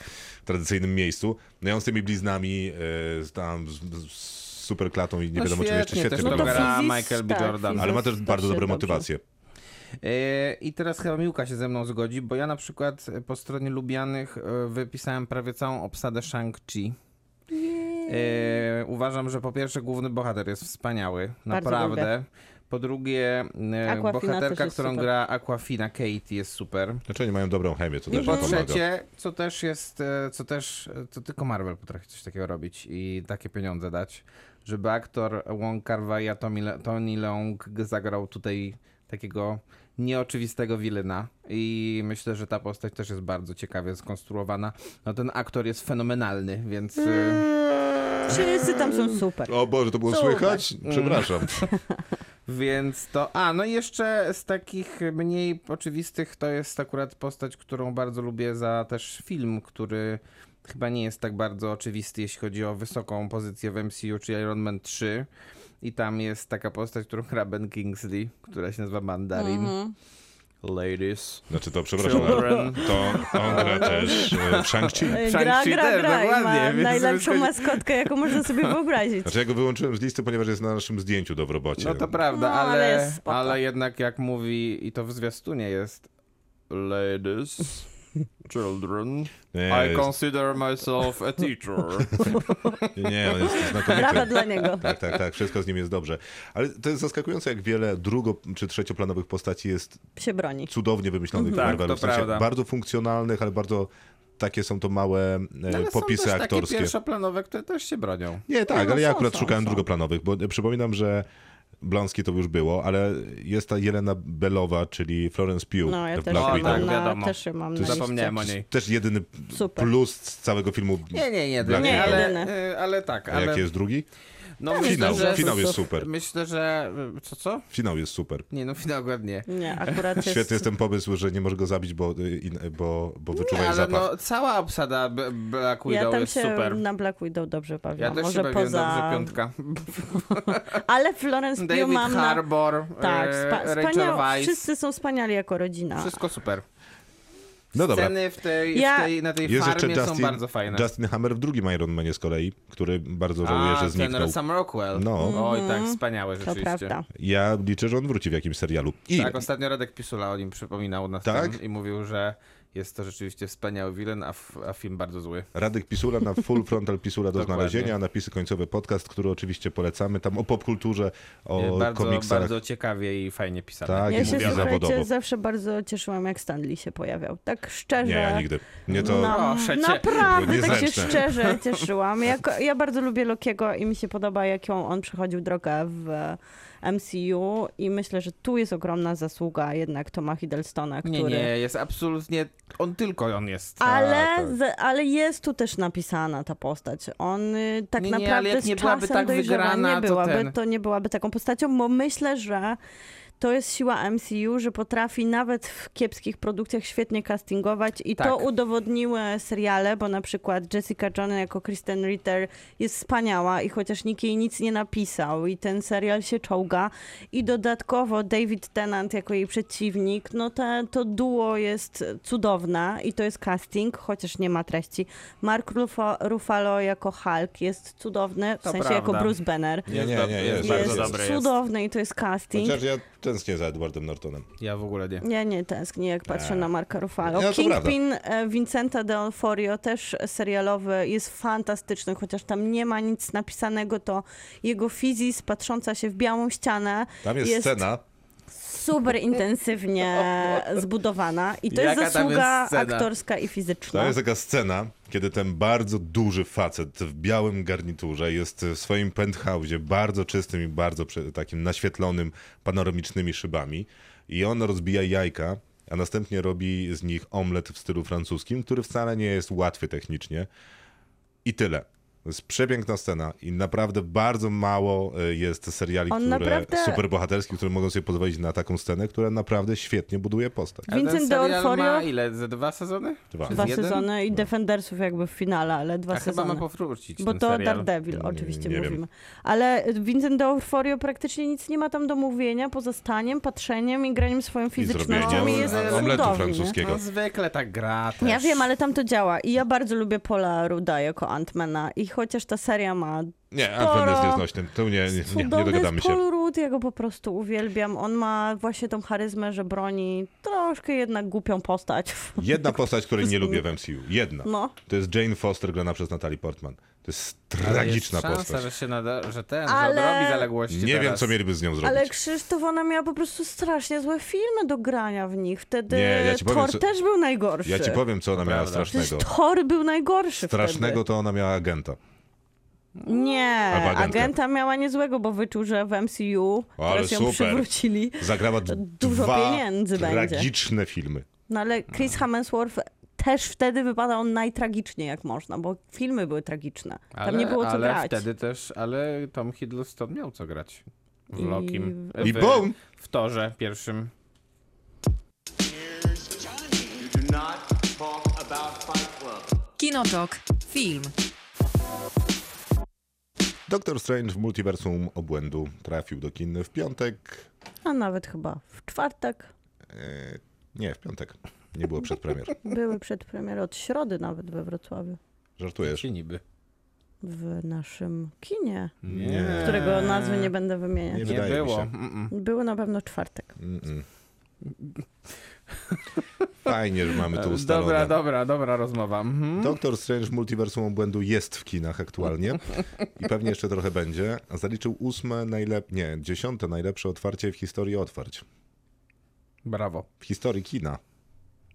tradycyjnym miejscu. No i on z tymi bliznami, z tam z, z super klatą i nie No wiadomo czym jeszcze świetnie, też No gra Michael B. Jordan. Ale ma też bardzo dobre motywacje. Yy, I teraz chyba Miłka się ze mną zgodzi, bo ja na przykład po stronie lubianych yy, wypisałem prawie całą obsadę Shang-Chi. Yy, uważam, że po pierwsze główny bohater jest wspaniały, Bardzo naprawdę. Po drugie, e, Aquafina bohaterka, którą super. gra Aquafina Kate jest super. Znaczy oni mają dobrą chemię, co I też po trzecie, co też jest, e, co też, e, co tylko Marvel potrafi coś takiego robić i takie pieniądze dać, żeby aktor Wong Kar-wai, Tony, Leung zagrał tutaj takiego nieoczywistego wilyna i myślę, że ta postać też jest bardzo ciekawie skonstruowana. No ten aktor jest fenomenalny, więc... Wszyscy tam są super. O Boże, to było Super. słychać? Przepraszam. *laughs* Więc to. A, no i jeszcze z takich mniej oczywistych to jest akurat postać, którą bardzo lubię za też film, który chyba nie jest tak bardzo oczywisty, jeśli chodzi o wysoką pozycję w MCU, czyli Iron Man 3. I tam jest taka postać, którą gra Ben Kingsley, która się nazywa Mandarin. Mhm. Ladies. Znaczy to, przepraszam, Children. to on gra też e, w Shang-Chi. Gra, gra, też, gra i ma więc najlepszą maskotkę, jaką można sobie wyobrazić. Znaczy ja go wyłączyłem z listy, ponieważ jest na naszym zdjęciu do w robocie. No to prawda, No, ale ale, ale jednak jak mówi, i to w zwiastunie jest Ladies, children, Nie, I jest, consider myself a teacher. *laughs* nie, on jest Brawa znakomity. dla niego. Tak, tak, tak, wszystko z nim jest dobrze. Ale to jest zaskakujące, jak wiele drugo- czy trzecioplanowych postaci jest Się broni. cudownie wymyślonych w Tak, to W sensie prawda. bardzo funkcjonalnych, ale bardzo takie są to małe e, No, ale popisy są też aktorskie. takie pierwszoplanowe, które też się bronią. Nie, tak, no ale ja są, akurat są, szukałem są. drugoplanowych, bo przypominam, że Blonsky to już było, ale jest ta Jelena Belowa, czyli Florence Pugh No, ja w też Black Widow. tak, mam na, wiadomo. też ją mam To na jest- Zapomniałem o niej. Też jedyny Super. plus z całego filmu. Nie, nie, nie, Black nie, Widow. ale, jedyny. y, ale tak, A ale jaki jest drugi? No, Finał, myślę, że, finał jest super. Myślę, że... y, Co, co? Finał jest super. Nie, no finał ładnie. Nie, akurat jest... Świetny jest ten pomysł, że nie może go zabić, bo, y, in- bo, bo wyczuwa jej Ale zapach. no, cała obsada Black Ja Widow tam jest się super. na Black Widow dobrze Ja bawiłam. też Może się bawiłem poza... dobrze, piątka. *laughs* Ale Florence Pugh David mam na... Harbour, Tak, e, spa... Rachel wspaniał... Weisz. wszyscy są wspaniali jako rodzina. Wszystko super. No dobra. Sceny w tej, Ja- w tej, na tej Jest farmie jeszcze są Justin, bardzo fajne. Justin Hammer w drugim Iron Manie z kolei, który bardzo żałuję, A, że ten zniknął. Sam Rockwell. No. Oj, tak, wspaniały To rzeczywiście. prawda. Ja liczę, że on wróci w jakimś serialu. I Tak, ostatnio Radek Pisula o nim przypominał na Tak? i mówił, że jest to rzeczywiście wspaniały wilen, a, a film bardzo zły. Radek Pisula na Full *laughs* Frontal Pisula do znalezienia, napisy końcowe podcast, który oczywiście polecamy, tam o popkulturze, o bardzo, komiksach. bardzo ciekawie i fajnie pisane. Tak, Ja i się, zawodowo. zawsze bardzo cieszyłam, jak Stanley się pojawiał. Tak szczerze. Nie, ja nigdy. Nie to... No, cię. naprawdę, tak się szczerze *laughs* cieszyłam. Jak, ja bardzo lubię Lokiego i mi się podoba, jaką on przechodził drogę w MCU i myślę, że tu jest ogromna zasługa jednak Toma Hiddlestona, który... Nie, nie, jest absolutnie, on tylko on jest. Ale, z, ale jest tu też napisana ta postać. On y, tak Nie, nie, ale naprawdę jak z nie byłaby czasem tak dojrzewa. wygrana, nie to byłaby, ten- to nie byłaby taką postacią, bo myślę, że to jest siła MCU, że potrafi nawet w kiepskich produkcjach świetnie castingować i to Tak. udowodniły seriale, bo na przykład Jessica Jones jako Kristen Ritter jest wspaniała i chociaż nikt jej nic nie napisał i ten serial się czołga i dodatkowo David Tennant jako jej przeciwnik, no te, to duo jest cudowne i to jest casting, chociaż nie ma treści. Mark Ruffalo jako Hulk jest cudowny, w To sensie prawda. jako Bruce Banner. Nie, nie, nie, jest, bardzo Jest dobry jest. cudowny i to jest casting. Tęsknię za Edwardem Nortonem. Ja w ogóle nie. Ja nie tęsknię, jak patrzę Nie. na Marka Ruffalo. To Kingpin e, Vincenta D'Onofrio, też serialowy, jest fantastyczny, chociaż tam nie ma nic napisanego, to jego fizis patrząca się w białą ścianę Tam jest, Jest- scena, super intensywnie *laughs* zbudowana i to Jaka jest tam zasługa jest scena? aktorska i to fizyczna. jest taka scena, kiedy ten bardzo duży facet w białym garniturze jest w swoim penthouse'ie, bardzo czystym i bardzo takim naświetlonym panoramicznymi szybami i on rozbija jajka, a następnie robi z nich omlet w stylu francuskim, który wcale nie jest łatwy technicznie. I tyle. To jest przepiękna scena i naprawdę bardzo mało e, jest seriali, On które naprawdę- superbohaterskich, które mogą sobie pozwolić na taką scenę, która naprawdę świetnie buduje postać. A ten Vincent serial D'Onofrio? ma ile? Ze dwa sezony? Dwa. Dwa sezony i Defendersów jakby w finale, ale dwa A chyba sezony. ma powrócić Bo ten to serial. Daredevil, Nie- oczywiście nie wiem. mówimy. Ale Vincent D'Onofrio praktycznie nic nie ma tam do mówienia, poza staniem, patrzeniem i graniem swoją fizycznością i jest omletu cudowny. francuskiego. No zwykle tak gra też. Ja wiem, ale tam to działa i ja bardzo lubię Paula Ruda jako Antmana i chociaż ta seria ma Nie. Antman jest nieznośny. Tu nie, nie, nie, nie dogadamy się. Paul Rudd, ja go po prostu uwielbiam. On ma właśnie tą charyzmę, że broni troszkę jednak głupią postać. Jedna *laughs* postać, której nie lubię w MCU. Jedna. No. To jest Jane Foster grana przez Natalie Portman. To jest tragiczna jest szansa, postać. że się nada, że ten, Ale- że odrobi zaległości Nie wiem, teraz. co mieliby z nią zrobić. Ale Krzysztof, ona miała po prostu strasznie złe filmy do grania w nich. Wtedy Nie, ja ci powiem, Thor co- też był najgorszy. Ja ci powiem, co ona miała prawda. Przecież strasznego. Thor był najgorszy Strasznego to ona miała agenta. wtedy. Nie, agenta miała niezłego, bo wyczuł, że w MCU Ale teraz ją super. przywrócili. Zagrała Dużo dwa pieniędzy będzie. tragiczne filmy. No ale Chris Hemsworth też wtedy wypadał najtragiczniej jak można, bo filmy były tragiczne. Tam Ale, nie było co ale grać. wtedy też, ale Tom Hiddleston miał co grać. W I- Lokim. I w, Bone. w torze pierwszym. You do not talk about Fight Club. Kinotok. Film. Doktor Strange w multiversum obłędu trafił do kin w piątek. A nawet chyba w czwartek. E, nie, w piątek. Nie było przedpremier. Były przedpremiery od środy nawet we Wrocławiu. Żartujesz? Czy niby? W naszym kinie, Nie. którego nazwy nie będę Nie wymieniać. Nie mi było. Były na pewno czwartek. Fajnie, że mamy to ustalone. Dobra, dobra, dobra rozmowa. Mhm. Doktor Strange w multiversum obłędu jest w kinach aktualnie i pewnie jeszcze trochę będzie. A zaliczył ósme najlepsze, nie, dziesiąte najlepsze otwarcie w historii otwarć. Brawo. W historii kina.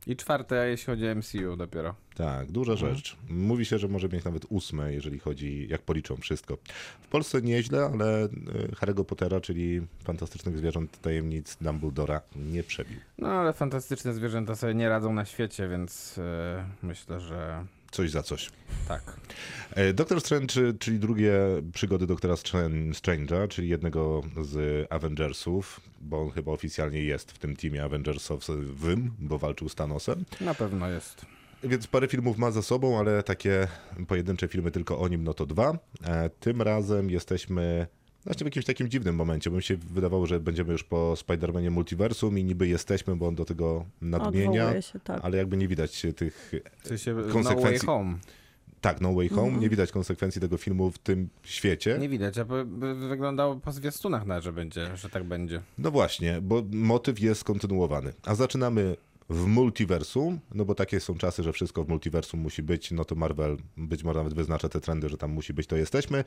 I czwarte, jeśli chodzi o MCU dopiero. Tak, duża Mhm. rzecz. Mówi się, że może mieć nawet ósme, jeżeli chodzi, jak policzą wszystko. W Polsce nieźle, ale y, Harry'ego Pottera, czyli Fantastycznych Zwierząt Tajemnic Dumbledora nie przebił. No ale fantastyczne zwierzęta sobie nie radzą na świecie, więc e, myślę, że Coś za coś. tak. E, Doktor Strange, czyli drugie przygody Doktora Stran- Strange'a, czyli jednego z Avengersów, bo on chyba oficjalnie jest w tym teamie Avengersowym, bo walczył z Thanosem. Na pewno jest. Więc parę filmów ma za sobą, ale takie pojedyncze filmy tylko o nim, no to dwa. E, Tym razem jesteśmy właśnie w jakimś takim dziwnym momencie, bo mi się wydawało, że będziemy już po Spider-Manie Multiversum i niby jesteśmy, bo on do tego nadmienia, się, tak. ale jakby nie widać tych No Way Konsekwencji- Home. tak, No Way Home, Mhm. nie widać konsekwencji tego filmu w tym świecie. Nie widać, a wyglądało po zwiastunach na, że będzie, że tak będzie. No właśnie, bo motyw jest kontynuowany. A zaczynamy w multiversum, no bo takie są czasy, że wszystko w multiversum musi być, no to Marvel być może nawet wyznacza te trendy, że tam musi być, to jesteśmy.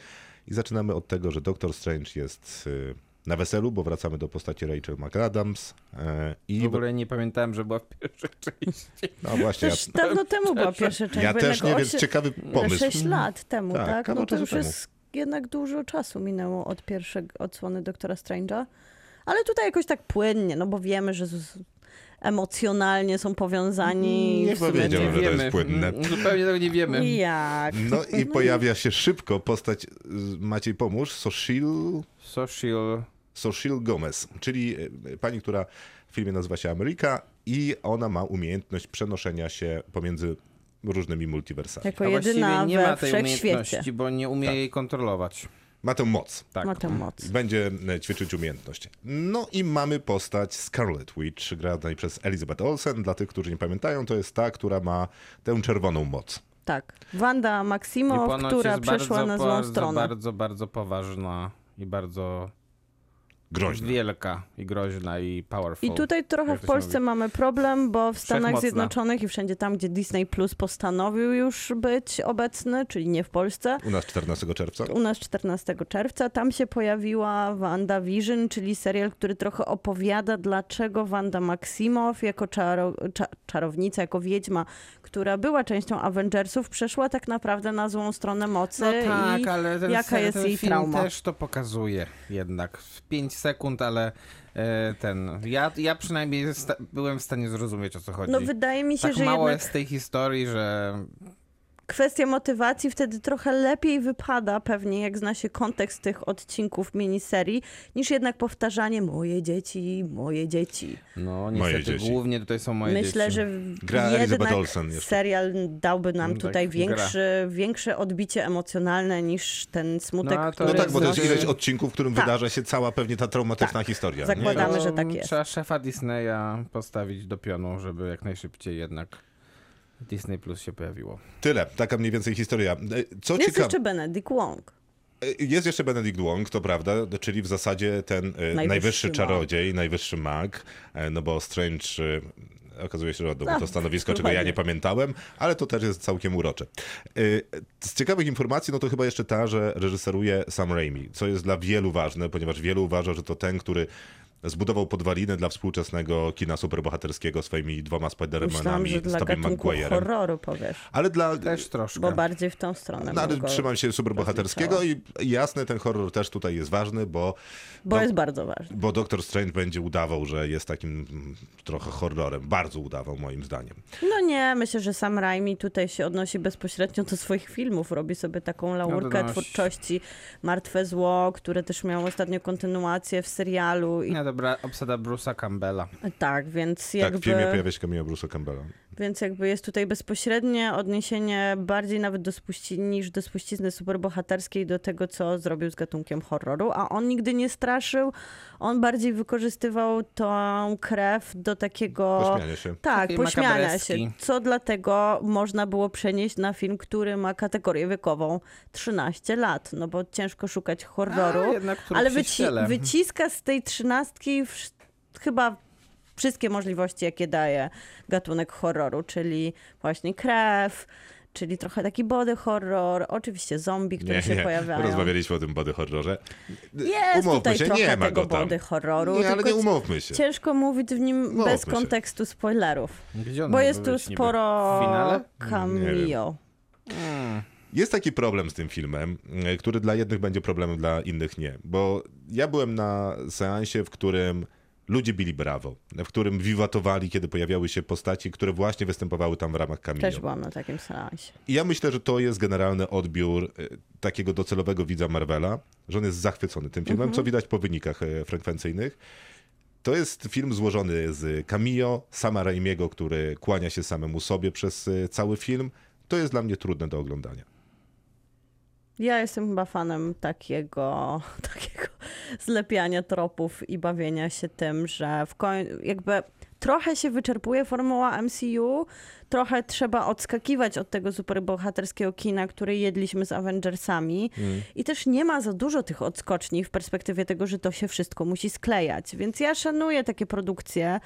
I zaczynamy od tego, że Doctor Strange jest y, na weselu, bo wracamy do postaci Rachel McAdams. e, I W ogóle nie pamiętałem, że była w pierwszej części. No właśnie, Też ja, dawno temu była pierwsza część. ja też nie, więc osie- ciekawy pomysł. 6 lat temu, Tak, tak? No to już temu. jest jednak dużo czasu minęło od pierwszej odsłony Doktora Strange'a. Ale tutaj jakoś tak płynnie, no bo wiemy, że emocjonalnie są powiązani. Nie powiedziałbym, że to jest płynne. Mm, Zupełnie tego nie wiemy. Jak? No i *laughs* pojawia się szybko postać, Maciej pomóż, Soshil Social. Soshil Gomez, czyli e, pani, która w filmie nazywa się Ameryka i ona ma umiejętność przenoszenia się pomiędzy różnymi multiversami. Jako A właściwie jedyna nie we ma tej umiejętności, bo nie umie Tak. jej kontrolować. Ma tę moc. Tak. ma tę moc. Będzie e, ćwiczyć umiejętność. No i mamy postać Scarlet Witch, granej przez Elizabeth Olsen. Dla tych, którzy nie pamiętają, to jest ta, która ma tę czerwoną moc. Tak. Wanda Maximow, która przeszła bardzo, na złą bardzo, stronę. bardzo, bardzo poważna i bardzo Groźna. wielka i groźna i powerful. I tutaj trochę w Polsce mówi. mamy problem, bo w Stanach. Zjednoczonych i wszędzie tam, gdzie Disney Plus postanowił już być obecny, czyli nie w Polsce, U nas 14 czerwca. u nas 14 czerwca, tam się pojawiła WandaVision, czyli serial, który trochę opowiada, dlaczego Wanda Maximow jako czaro, cza, czarownica, jako wiedźma, która była częścią Avengersów, przeszła tak naprawdę na złą stronę mocy No tak, i ale ten, jaka se- jest ten jej film trauma. też to pokazuje jednak. W 5 sekund, ale e, ten... Ja, ja przynajmniej byłem w stanie zrozumieć, o co chodzi. No wydaje mi się, tak że mało jednak jest tej historii, że kwestia motywacji wtedy trochę lepiej wypada pewnie, jak zna się kontekst tych odcinków miniserii, niż jednak powtarzanie moje dzieci, moje dzieci. no Moje niestety dzieci. głównie tutaj są moje Myślę, dzieci. że Gra jednak serial dałby nam Mm, tak, tutaj gra. większy, większe odbicie emocjonalne niż ten smutek, No, a to który No tak, bo to jest ileś odcinków, w którym Tak. wydarza się cała pewnie ta traumatyczna historia. nie? Zakładamy, To że tak jest. Trzeba szefa Disneya postawić do pionu, żeby jak najszybciej jednak Disney Plus się pojawiło. Tyle, taka mniej więcej historia. E, Co Jest ciekawe, jeszcze Benedict Wong. E, Jest jeszcze Benedict Wong, to prawda, czyli w zasadzie ten e, najwyższy, Najwyższy mag. czarodziej, najwyższy mag, no bo Strange Okazuje się, że oddał mu to stanowisko, czego ja nie pamiętałem, ale to też jest całkiem urocze. Z ciekawych informacji, no to chyba jeszcze ta, że reżyseruje Sam Raimi, co jest dla wielu ważne, ponieważ wielu uważa, że to ten, który zbudował podwaliny dla współczesnego kina superbohaterskiego swoimi dwoma Spider-Manami dla Tobey Maguire'em. horroru powiesz. Ale dla... Też troszkę. Bo bardziej w tą stronę. No, ale trzymam się superbohaterskiego i jasne, ten horror też tutaj jest ważny, bo... Bo no, jest bardzo ważny. Bo Doctor Strange będzie udawał, że jest takim mm, trochę horrorem. Bardzo udawał, moim zdaniem. No nie, myślę, że sam Raimi tutaj się odnosi bezpośrednio do swoich filmów. Robi sobie taką laurkę donosi. twórczości Martwe Zło, które też miało ostatnio kontynuację w serialu. I No dobra, obsada Bruce'a Campbella. tak, więc Tak, jakby... w filmie pojawia się cameo Bruce'a Campbella. Więc jakby jest tutaj bezpośrednie odniesienie bardziej nawet do spuści- niż do spuścizny superbohaterskiej do tego, co zrobił z gatunkiem horroru, a on nigdy nie straszył, on bardziej wykorzystywał tą krew do takiego... Pośmianie się. Tak, Takiej pośmiania się, co dlatego można było przenieść na film, który ma kategorię wiekową 13 lat, no bo ciężko szukać horroru, A, jednak ale wyci- wyciska z tej trzynastki wsz- chyba wszystkie możliwości, jakie daje gatunek horroru, czyli właśnie krew, czyli trochę taki body horror, oczywiście zombie, które Nie, się nie. pojawiają. Rozmawialiśmy o tym body horrorze. Jest umówmy tutaj się, trochę nie ma tego go tam. body horroru, Nie, ale nie umówmy się. ciężko mówić w nim Umówmy bez się. kontekstu spoilerów. Gdzie on Bo jest tu sporo W finale? cameo. Jest taki problem z tym filmem, e, który dla jednych będzie problemem, dla innych nie. Bo ja byłem na seansie, w którym ludzie bili brawo, w którym wiwatowali, kiedy pojawiały się postaci, które właśnie występowały tam w ramach cameo. Też byłam na takim seansie. I ja myślę, że to jest generalny odbiór e, takiego docelowego widza Marvela, że on jest zachwycony tym filmem, co widać po wynikach e, frekwencyjnych. To jest film złożony z cameo, sama Raimiego, który kłania się samemu sobie przez e, cały film. To jest dla mnie trudne do oglądania. Ja jestem chyba fanem takiego, *laughs* takiego zlepiania tropów i bawienia się tym, że w końcu jakby trochę się wyczerpuje formuła MCU, trochę trzeba odskakiwać od tego superbohaterskiego kina, które jedliśmy z Avengersami. I też nie ma za dużo tych odskoczni w perspektywie tego, że to się wszystko musi sklejać. Więc ja szanuję takie produkcje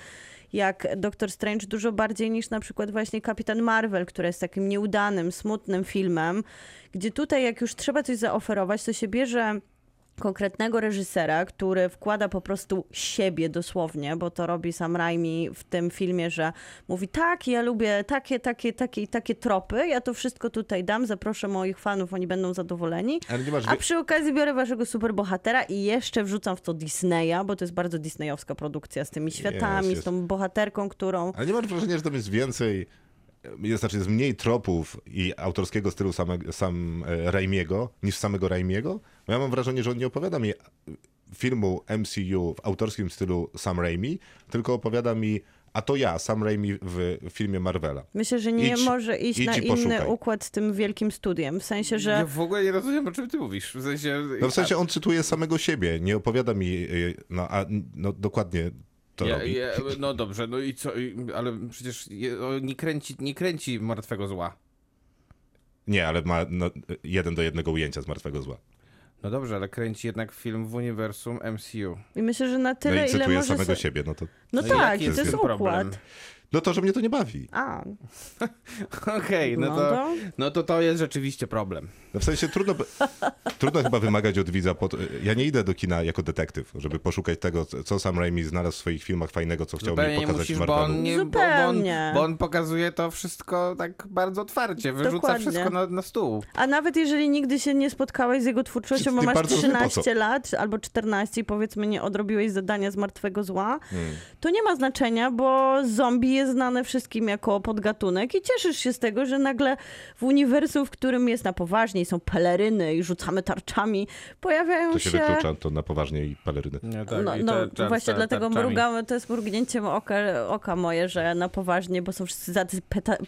jak Doctor Strange dużo bardziej niż na przykład właśnie Kapitan Marvel, który jest takim nieudanym, smutnym filmem, gdzie tutaj jak już trzeba coś zaoferować, to się bierze konkretnego reżysera, który wkłada po prostu siebie dosłownie, bo to robi sam Raimi w tym filmie, że mówi tak, ja lubię takie, takie, takie i takie tropy, ja to wszystko tutaj dam, zaproszę moich fanów, oni będą zadowoleni, masz a przy okazji biorę waszego superbohatera i jeszcze wrzucam w to Disneya, bo to jest bardzo disneyowska produkcja z tymi światami, jest. z tą bohaterką, którą... Ale nie masz wrażenia, że tam jest więcej, jest, znaczy jest mniej tropów i autorskiego stylu samego, sam e, Raimiego niż samego Raimiego? Bo ja mam wrażenie, że on nie opowiada mi filmu MCU w autorskim stylu Sam Raimi, tylko opowiada mi, a to ja, Sam Raimi w filmie Marvela. Myślę, że nie Idź- może iść idź na inny poszukaj. układ z tym wielkim studiem, w sensie, Ja że... w ogóle nie rozumiem, o czym ty mówisz. W sensie... No w sensie on cytuje samego siebie, nie opowiada mi, e, no, a, no dokładnie to Ja, robi. ja, no dobrze, no i co, ale przecież nie kręci, nie kręci martwego zła. Nie, ale ma no, jeden do jednego ujęcia z Martwego Zła. No dobrze, ale kręci jednak film w uniwersum MCU. I myślę, że na No tyle, i ile cytuje może... samego se- siebie, no to... No, No tak, jest to jest ten układ. problem? No to, że mnie to nie bawi. A, *laughs* Okej, no, No to, to- no to to jest rzeczywiście problem. No w sensie trudno, trudno chyba wymagać od widza. Pod... Ja nie idę do kina jako detektyw, żeby poszukać tego, co sam Raimi znalazł w swoich filmach fajnego, co chciał Zupełnie mi pokazać musisz, bo on, nie, bo, bo, on, Zupełnie. bo on pokazuje to wszystko tak bardzo otwarcie, wyrzuca Dokładnie. wszystko na, na stół. a nawet jeżeli nigdy się nie spotkałeś z jego twórczością, bo masz bardzo rozumiem, po 13 lat albo 14 i powiedzmy nie odrobiłeś zadania z Martwego Zła, Hmm. to nie ma znaczenia, bo zombie jest znane wszystkim jako podgatunek i cieszysz się z tego, że nagle w uniwersum, w którym jest na poważnie, są peleryny i rzucamy tarczami, pojawiają To się się... wyklucza to na poważnie i paleryny. Nie, No, i no te- te- właśnie te- dlatego tarczami. mrugamy, to jest mrugnięciem oka, oka moje, że na poważnie, bo są wszyscy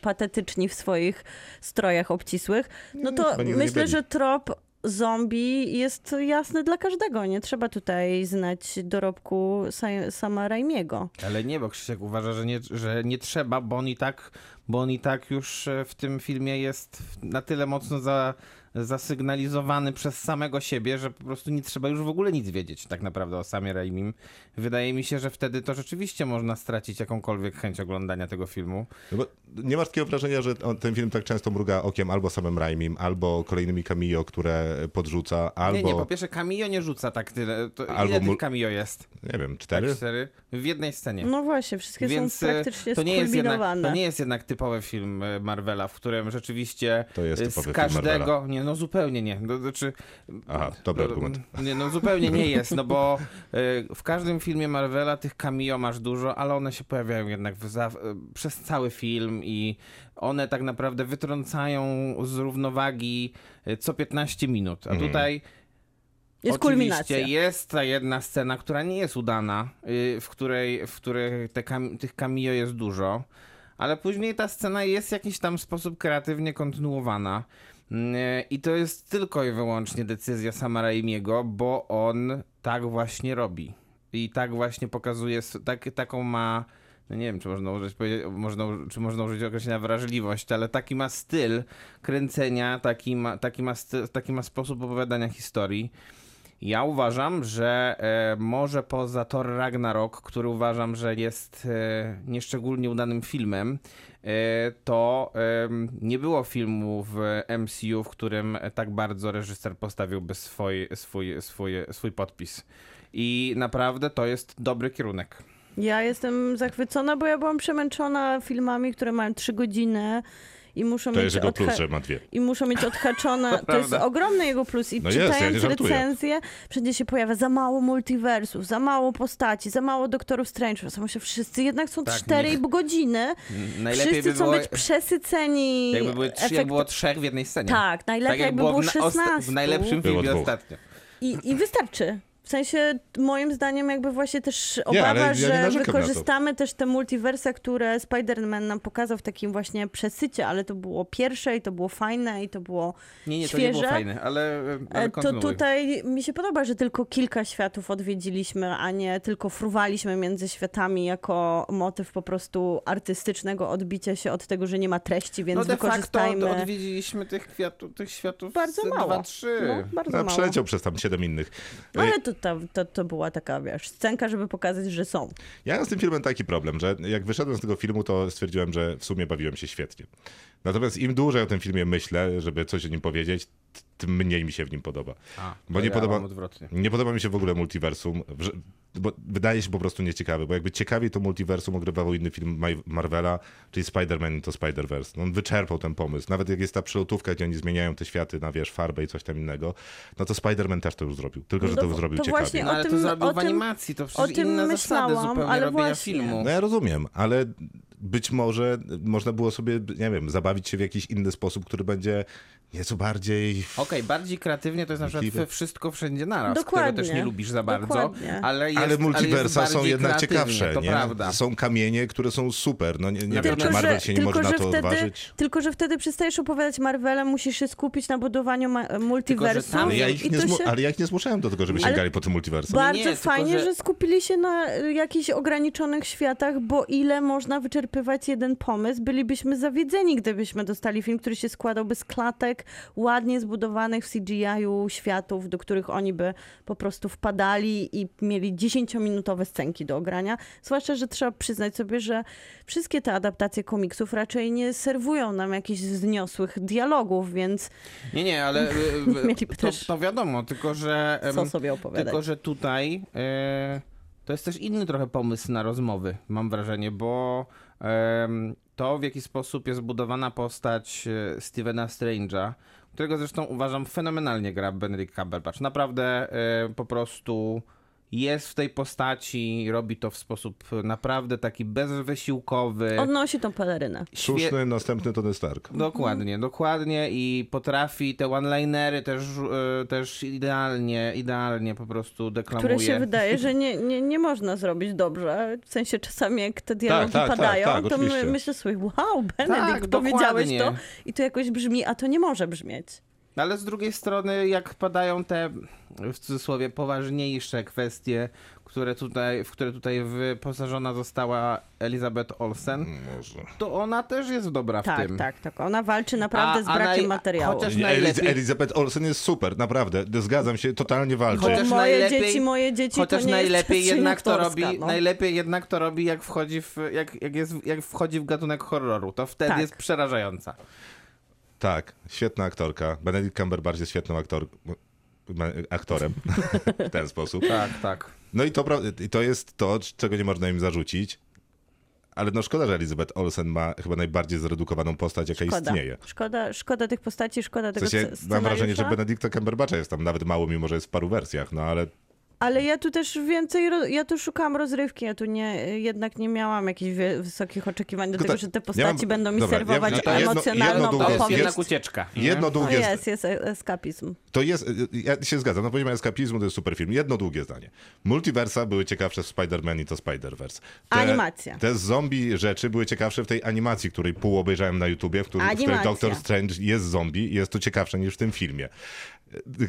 patetyczni w swoich strojach obcisłych. No to nigdy nie myślę, byli. że trop zombie jest jasny dla każdego. Nie trzeba tutaj znać dorobku sa- sama Raimiego. Ale nie, bo Krzysiek uważa, że nie, że nie trzeba, bo on i tak, bo on i tak już e, w tym filmie jest na tyle mocno za, zasygnalizowany przez samego siebie, że po prostu nie trzeba już w ogóle nic wiedzieć tak naprawdę o Samie Raimim. Wydaje mi się, że wtedy to rzeczywiście można stracić jakąkolwiek chęć oglądania tego filmu. No bo nie masz takiego wrażenia, że on, ten film tak często mruga okiem albo samym Raimim, albo kolejnymi cameo, które podrzuca, albo, Nie, nie, po pierwsze Camillo nie rzuca tak tyle. To Albo ile mu- tych Camillo jest? nie wiem, Tak, cztery? cztery? W jednej scenie. No właśnie, wszystkie Więc są e, praktycznie to nie, jest jednak, to nie jest jednak typowy film e, Marvela, w którym rzeczywiście To jest z film każdego. Marvela. Nie, no zupełnie nie. No, znaczy, Aha, dobry no, argument. *laughs* Nie, no zupełnie nie jest, no bo e, w każdym filmie Marvela tych cameo masz dużo, ale one się pojawiają jednak w za, e, przez cały film i one tak naprawdę wytrącają z równowagi e, co 15 minut. A Mhm. tutaj Jest Oczywiście kulminacja. jest ta jedna scena, która nie jest udana, y, w której, w której te kam- tych cameo jest dużo, ale później ta scena jest w jakiś tam sposób kreatywnie kontynuowana. Mm, I to jest tylko i wyłącznie decyzja Sama Raimiego, bo on tak właśnie robi. I tak właśnie pokazuje, tak, taką ma, no nie wiem, czy można użyć, można, czy można użyć określenia wrażliwość, ale taki ma styl kręcenia, taki ma, taki ma, sty, taki ma sposób opowiadania historii. Ja uważam, że e, może poza Thor Ragnarok, który uważam, że jest e, nieszczególnie udanym filmem, e, to nie było filmu w MCU, w którym tak bardzo reżyser postawiłby swój, swój, swój, swój podpis. I naprawdę to jest dobry kierunek. Ja jestem zachwycona, bo ja byłam przemęczona filmami, które mają trzy godziny i muszą To mieć jest jego odha- plus, że ma dwie. i muszą mieć odhaczone. *laughs* To, jest ogromny jego plus. I No jest, ja czytając recenzje, wszędzie się pojawia za mało multiversów, za mało postaci, za mało doktorów Strange. Ja myślę, wszyscy jednak są Tak, cztery niech- godziny. Najlepiej wszyscy by chcą było, być przesyceni. jakby, były trzy, jak efekt- było trzech w jednej scenie. Tak, najlepiej jak jakby było było w, na- osta- 16. w najlepszym Było filmie dwóch. ostatnio. I, I wystarczy. W sensie, moim zdaniem, jakby właśnie też Nie, obawa, ale ja nie że to. wykorzystamy też te multiversa, które Spider-Man nam pokazał w takim właśnie przesycie, ale to było pierwsze i to było fajne i to było Nie, nie, to świeże. nie było fajne, ale, ale E, To kontynuuj. tutaj mi się podoba, że tylko kilka światów odwiedziliśmy, a nie tylko fruwaliśmy między światami jako motyw po prostu artystycznego odbicia się od tego, że nie ma treści, więc no de wykorzystajmy. facto odwiedziliśmy tych, kwiatu, tych światów Bardzo z mało. dwa, trzy. No, bardzo No, mało. przeleciał przez tam siedem innych. Ale to, to, to, to była taka, wiesz, scenka, żeby pokazać, że są. Ja mam z tym filmem taki problem, że jak wyszedłem z tego filmu, to stwierdziłem, że w sumie bawiłem się świetnie. Natomiast im dłużej o tym filmie myślę, żeby coś o nim powiedzieć, tym mniej mi się w nim podoba. A, Bo nie ja podoba-. Nie podoba mi się w ogóle multiversum, że- bo wydaje się po prostu nieciekawy, bo jakby ciekawiej to multiversum ogrywał inny film Marvela, czyli Spider-Man to Spider-Verse. No on wyczerpał ten pomysł. Nawet jak jest ta przelotówka, gdzie oni zmieniają te światy na, wiesz, farbę i coś tam innego, no to Spider-Man też to już zrobił, tylko że No to, to- zrobił to ciekawie. właśnie No, o ale to tym- zrobił o w tym- animacji, to przecież tym inne zasady myślałam, zupełnie ale robienia właśnie. filmu. No ja rozumiem, ale być może można było sobie, nie wiem, zabawić się w jakiś inny sposób, który będzie nieco bardziej... Okej, bardziej kreatywnie to jest na przykład wszystko wszędzie naraz, Dokładnie. którego też nie lubisz za bardzo, Dokładnie. ale jest, ale multiversa jest są jednak ciekawsze, to nie? prawda. Są kamienie, które są super. No nie, nie wiem, Tylko, czy Marvel się nie może na to wtedy, odważyć. Tylko, że wtedy przestajesz opowiadać Marvelem, musisz się skupić na budowaniu ma- multiversum. Ale ja, ich nie się... ale ja ich nie zmuszałem do tego, żeby Ale- sięgali po tym multiversum. Bardzo nie, tylko fajnie, że- że... skupili się na y, jakichś ograniczonych światach, bo ile można wyczerpywać jeden pomysł, bylibyśmy zawiedzeni, gdybyśmy dostali film, który się składałby z klatek ładnie zbudowanych w CGI-u światów, do których oni by po prostu wpadali i mieli 10-minutowe scenki do ogrania. Zwłaszcza, że trzeba przyznać sobie, że wszystkie te adaptacje komiksów raczej nie serwują nam jakichś wzniosłych dialogów, więc Nie, nie, ale *laughs* y, Mieliby to, to wiadomo, tylko że... co sobie opowiadać. Tylko, że tutaj e, to jest też inny trochę pomysł na rozmowy, mam wrażenie, bo em, to w jaki sposób jest budowana postać e, Stevena Strange'a, którego zresztą uważam fenomenalnie gra Benedict Cumberbatch. Naprawdę e, po prostu jest w tej postaci, robi to w sposób naprawdę taki bezwysiłkowy. Odnosi tą pelerynę. Słuszny następny Tony Stark. Dokładnie, dokładnie i potrafi te one-linery też, e, też idealnie, idealnie po prostu deklamuje. które się wydaje, że nie, nie, nie można zrobić dobrze. W sensie czasami jak te dialogi tak, tak, padają, tak, to my, myślę sobie, wow, Benedykt, Tak, powiedziałeś dokładnie. to i to jakoś brzmi, a to nie może brzmieć. Ale z drugiej strony, jak padają te w cudzysłowie poważniejsze kwestie, które tutaj, w które tutaj wyposażona została Elizabeth Olsen, Może. to ona też jest dobra w Tak, tym. tak, tak. Ona walczy naprawdę A- z brakiem naj- materiału. chociaż- Nie, najlepiej- Eliz- Elizabeth Olsen jest super, naprawdę. Zgadzam się, totalnie walczy. Bo Chociaż moje najlepiej- dzieci, moje dzieci Chociaż to nie najlepiej jest jednak to robi, no. najlepiej jednak to robi, jak wchodzi w, jak, jak, jest, jak wchodzi w gatunek horroru. To wtedy Tak. jest przerażająca. Tak, świetna aktorka. Benedict Cumberbatch jest świetną aktor... aktorem *laughs* w ten sposób. Tak, tak. No i to, i to jest to, czego nie można im zarzucić. Ale no szkoda, że Elizabeth Olsen ma chyba najbardziej zredukowaną postać, jaka Szkoda. istnieje. Szkoda, szkoda tych postaci, szkoda W tego sensie, sc- mam wrażenie, że. Benedicta Cumberbatcha jest tam nawet mało, mimo że jest w paru wersjach, no ale Ale ja tu też więcej, ja tu szukałam rozrywki, ja tu nie, jednak nie miałam jakichś wysokich oczekiwań do tego, tak, że te ja postaci mam- będą mi dobra, ja- serwować no to jedno- emocjonalną jedno jest opowieść. jednak ucieczka. nie? jedno No długie... jest, jest e- eskapizm. To jest, ja się zgadzam, na poziomie eskapizmu to jest super film. Jedno długie zdanie. Multiversa były ciekawsze w Spider-Man i to Spider-Verse. Animacja. Te zombie rzeczy były ciekawsze w tej animacji, której pół obejrzałem na YouTubie, w której, w której. Doctor Strange jest zombie i jest to ciekawsze niż w tym filmie.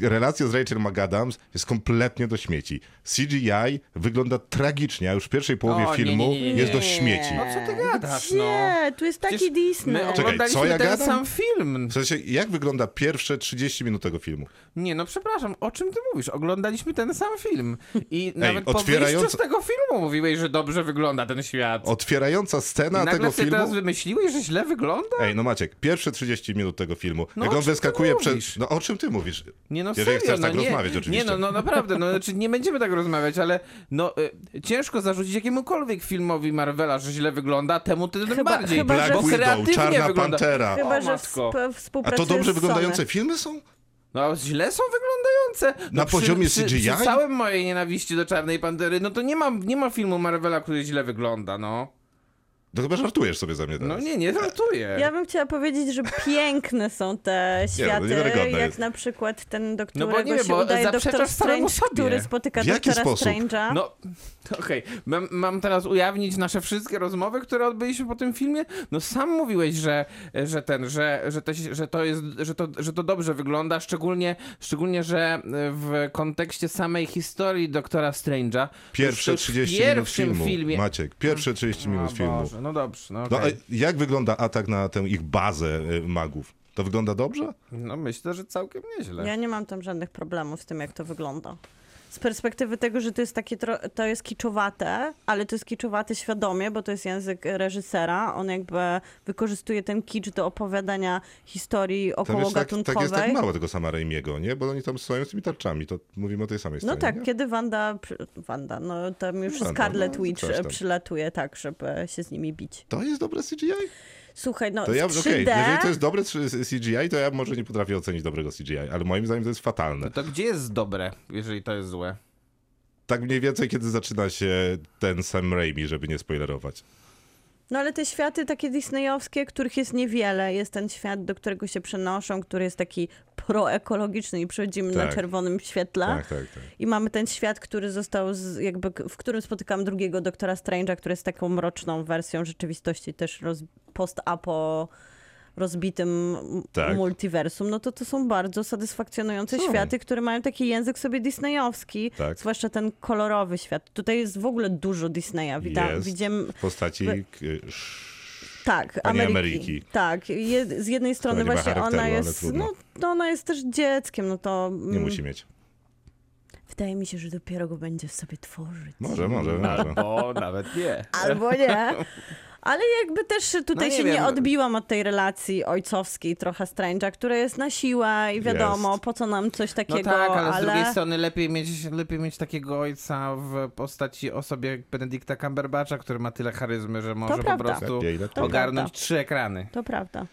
Relacja z Rachel McAdams jest kompletnie do śmieci. CGI wygląda tragicznie, a już w pierwszej połowie O, filmu nie, nie, nie. jest do śmieci. No co ty gadasz, no? Nie, tu jest taki Przecież Disney. My Czekaj, oglądaliśmy co ja ten gadam? sam film. W sensie, jak wygląda pierwsze 30 minut tego filmu? Nie, no przepraszam, o czym ty mówisz? Oglądaliśmy ten sam film. I nawet po otwierając- wyjściu z tego filmu mówiłeś, że dobrze wygląda ten świat. Otwierająca I scena nagle tego sobie filmu... teraz wymyśliłeś, że źle wygląda? Ej, no Maciek, pierwsze 30 minut tego filmu, No jak on wyskakuje przez... No o czym ty mówisz? Nie no Jeżeli serio, chcesz no tak nie, rozmawiać oczywiście. Nie no, no naprawdę, no znaczy nie będziemy tak rozmawiać, ale no y, ciężko zarzucić jakiemukolwiek filmowi Marvela, że źle wygląda, temu tym Chyba- bardziej, chyba, Black bo Widow, kreatywnie Czarna wygląda. Pantera. Chyba, O, że A to dobrze wyglądające Sony. filmy są? No źle są wyglądające. No, Na poziomie przy, CGI? Przy całym mojej nienawiści do Czarnej Pantery, no to nie ma, nie ma filmu Marvela, który źle wygląda, no. To chyba żartujesz sobie ze mnie teraz. No nie, nie żartuję. Ja bym chciała powiedzieć, że piękne są te no, światy, niewiarygodne jak jest. na przykład ten, do No bo którego nie wiem, się bo udaje Doktor Strange, który spotyka Doktora sposób? Strange'a. No, *laughs* okej. Mam, mam teraz ujawnić nasze wszystkie rozmowy, które odbyliśmy po tym filmie? No sam mówiłeś, że, że ten, że, że, to, że to jest, że to, że to dobrze wygląda, szczególnie, szczególnie, że w kontekście samej historii Doktora Strange'a. Pierwsze już w 30 minut filmu, filmie... Maciek, pierwsze 30 minut filmu. Boże, no dobrze, no, No, okej. a jak wygląda atak na tę ich bazę y, magów? To wygląda dobrze? no myślę, że całkiem nieźle. Ja nie mam tam żadnych problemów z tym, jak to wygląda. Z perspektywy tego, że to jest takie, to jest kiczowate, ale to jest kiczowate świadomie, bo to jest język reżysera. On jakby wykorzystuje ten kicz do opowiadania historii Tam około jest tak, tak jest tak mało tego sama Raimiego, nie? Bo oni tam stoją z tymi tarczami, to mówimy o tej samej No scenie, tak, nie? kiedy Wanda, Wanda, no tam już Wanda, Scarlet no, Witch przylatuje tak, żeby się z nimi bić. To jest dobre CGI? Słuchaj, no To ja, w okej, 3D... jeżeli to jest dobre CGI, to ja może nie potrafię ocenić dobrego CGI, ale moim zdaniem to jest fatalne. To gdzie jest dobre, jeżeli to jest złe? Tak mniej więcej, kiedy zaczyna się ten Sam Raimi, żeby nie spoilerować. No ale te światy takie disneyowskie, których jest niewiele, jest ten świat, do którego się przenoszą, który jest taki proekologiczny i przechodzimy na Tak. czerwonym świetle. Tak, tak, tak. I mamy ten świat, który został, z, jakby, w którym spotykam drugiego doktora Strange'a, który jest taką mroczną wersją rzeczywistości, też roz, post-apo rozbitym Tak. multiversum, no to to są bardzo satysfakcjonujące Są. światy, które mają taki język sobie disneyowski, Tak. zwłaszcza ten kolorowy świat. Tutaj jest w ogóle dużo Disneya. Jest. widzimy, W postaci sz- tak, Pani Ameryki. Ameryki. Tak, je, z jednej strony właśnie ona jest, no, to ona jest też dzieckiem, no to nie mm, musi mieć. wydaje mi się, że dopiero go będzie w sobie tworzyć. Może, może, *laughs* może. O, nawet nie. Albo nie. *laughs* Ale jakby też tutaj No nie się wiem. nie odbiłam od tej relacji ojcowskiej trochę Strange'a, która jest na siłę i wiadomo, Jest. po co nam coś No takiego, tak, ale, z ale... drugiej strony lepiej mieć, lepiej mieć takiego ojca w postaci osoby jak Benedicta Cumberbatcha, który ma tyle charyzmy, że może po prostu Lepiej, lepiej. ogarnąć trzy ekrany. To prawda.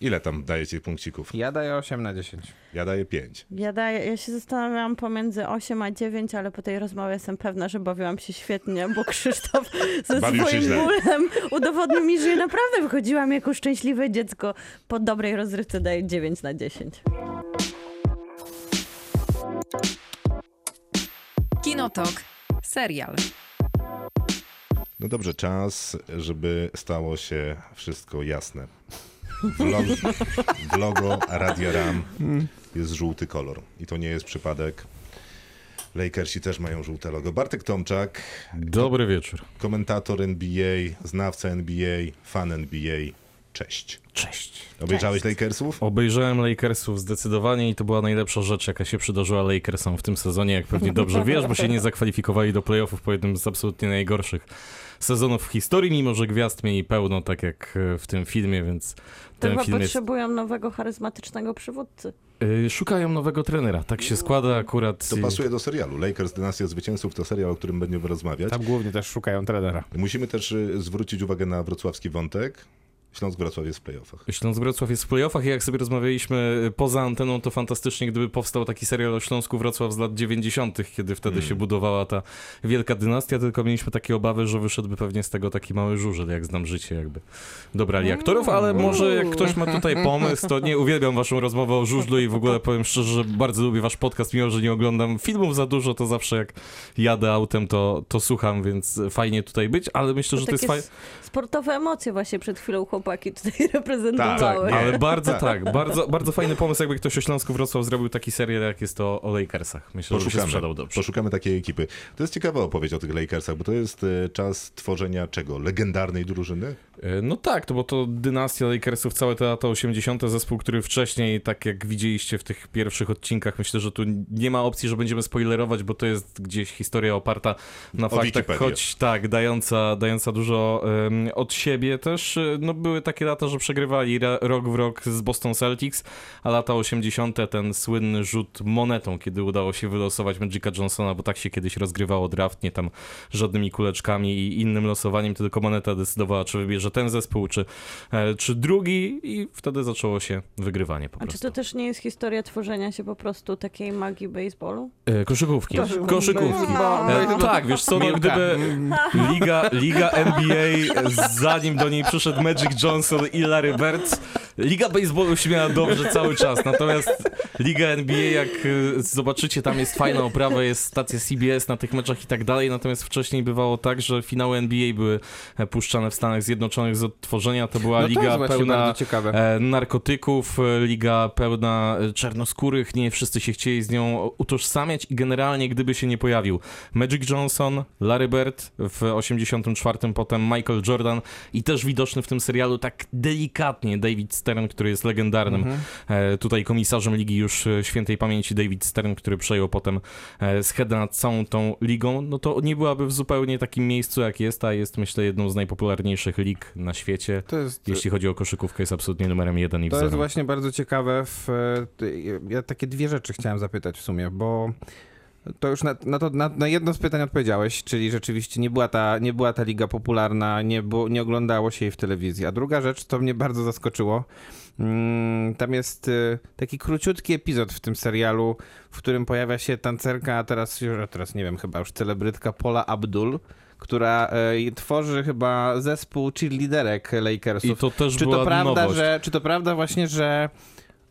Ile tam dajecie punkcików? Ja daję 8 na 10. Ja daję 5. Ja, daję, ja się zastanawiałam pomiędzy 8 a 9, ale po tej rozmowie jestem pewna, że bawiłam się świetnie, bo Krzysztof *laughs* ze Bawił swoim bólem udowodnił mi, że naprawdę wychodziłam jako szczęśliwe dziecko. Po dobrej rozrywce daję 9 na 10. Kinotok. Serial. No dobrze, czas, żeby stało się wszystko jasne. W, lo w logo Radia Ram jest żółty kolor. I to nie jest przypadek. Lakersi też mają żółte logo. Bartek Tomczak, Dobry wieczór. komentator NBA, znawca NBA, fan NBA. Cześć. Cześć. Obejrzałeś Lakersów? Obejrzałem Lakersów zdecydowanie i to była najlepsza rzecz, jaka się przydarzyła Lakersom w tym sezonie, jak pewnie dobrze wiesz, bo się nie zakwalifikowali do playoffów po jednym z absolutnie najgorszych sezonów w historii, mimo że gwiazd mieli pełno, tak jak e, w tym filmie, więc To ten chyba film jest... potrzebują nowego, charyzmatycznego przywódcy. Y, Szukają nowego trenera, tak się składa akurat. To pasuje do serialu. Lakers Dynastia Zwycięzców to serial, o którym będziemy rozmawiać. Tam głównie też szukają trenera. Musimy też y, zwrócić uwagę na wrocławski wątek. Śląsk Wrocław jest w playoffach. Śląsk Wrocław jest w playoffach i jak sobie rozmawialiśmy y, poza anteną, to fantastycznie, gdyby powstał taki serial o Śląsku Wrocław z lat 90., kiedy wtedy się budowała ta wielka dynastia, tylko mieliśmy takie obawy, że wyszedłby pewnie z tego taki mały żużel, jak znam życie, jakby dobrali aktorów, ale może jak ktoś ma tutaj pomysł, to nie uwielbiam waszą rozmowę o żużlu i w ogóle powiem szczerze, że bardzo lubię wasz podcast, mimo że nie oglądam filmów za dużo, to zawsze jak jadę autem, to, to słucham, więc fajnie tutaj być, ale myślę, że to jest fajne. sportowe emocje właśnie przed chwilą chłopaki tutaj *laughs* Tak, reprezentowały. ale bardzo tak, bardzo, bardzo fajny pomysł, jakby ktoś o Śląsku Wrocław zrobił taki serial, jak jest to o Lakersach. Myślę, że by się Poszukamy, sprzedał dobrze. poszukamy takiej ekipy. To jest ciekawa opowieść o tych Lakersach, bo to jest y, czas tworzenia czego? Legendarnej drużyny? E, No tak, to bo to dynastia Lakersów, całe te lata 80. zespół, który wcześniej, tak jak widzieliście w tych pierwszych odcinkach, myślę, że tu nie ma opcji, że będziemy spoilerować, bo to jest gdzieś historia oparta na O faktach, Wikipedię. choć tak, dająca, dająca dużo em, od siebie też. E, No były takie lata, że przegrywali rok w rok z Boston Celtics, a lata 80. ten słynny rzut monetą, kiedy udało się wylosować Magica Johnsona, bo tak się kiedyś rozgrywało draft, nie tam żadnymi kuleczkami i innym losowaniem, tylko moneta decydowała, czy wybierze ten zespół, czy, e, czy drugi i wtedy zaczęło się wygrywanie po A czy prostu. to też nie jest historia tworzenia się po prostu takiej magii baseballu? E, koszykówki. Koszykówki. Koszykówki. No. E, tak, wiesz co, no gdyby *laughs* Liga, Liga NBA, zanim do niej przyszedł Magic Johnson i Larry Bird, Liga Baseballu się miała dobrze cały czas, natomiast Liga NBA, jak zobaczycie, tam jest fajna oprawa, jest stacja CBS na tych meczach i tak dalej, natomiast wcześniej bywało tak, że finały NBA były puszczane w Stanach Zjednoczonych z odtworzenia, to była No to liga jest właśnie pełna e, narkotyków, e, liga pełna e, czarnoskórych, nie wszyscy się chcieli z nią utożsamiać i generalnie gdyby się nie pojawił Magic Johnson, Larry Bird w 84, potem Michael Jordan i też widoczny w tym serialu tak delikatnie David Stern, który jest legendarnym e, tutaj komisarzem ligi już e, świętej pamięci David Stern, który przejął potem e, schedę nad całą tą ligą, no to nie byłaby w zupełnie takim miejscu jak jest, a jest myślę jedną z najpopularniejszych lig na świecie. Jest, Jeśli chodzi o koszykówkę, jest absolutnie numerem jeden i to jest wzorem. właśnie bardzo ciekawe. W, ty- ja takie dwie rzeczy chciałem zapytać w sumie, bo to już na, na, to, na, na jedno z pytań odpowiedziałeś, czyli rzeczywiście nie była ta, nie była ta liga popularna, nie, nie oglądało się jej w telewizji. A druga rzecz, to mnie bardzo zaskoczyło. Mm, tam jest y, taki króciutki epizod w tym serialu, w którym pojawia się tancerka, a teraz, już- a teraz nie wiem, chyba już celebrytka Paula Abdul, która y, tworzy chyba zespół cheerleaderek Lakersów. I to też Czy była to, prawda, nowość. że, czy to prawda właśnie, że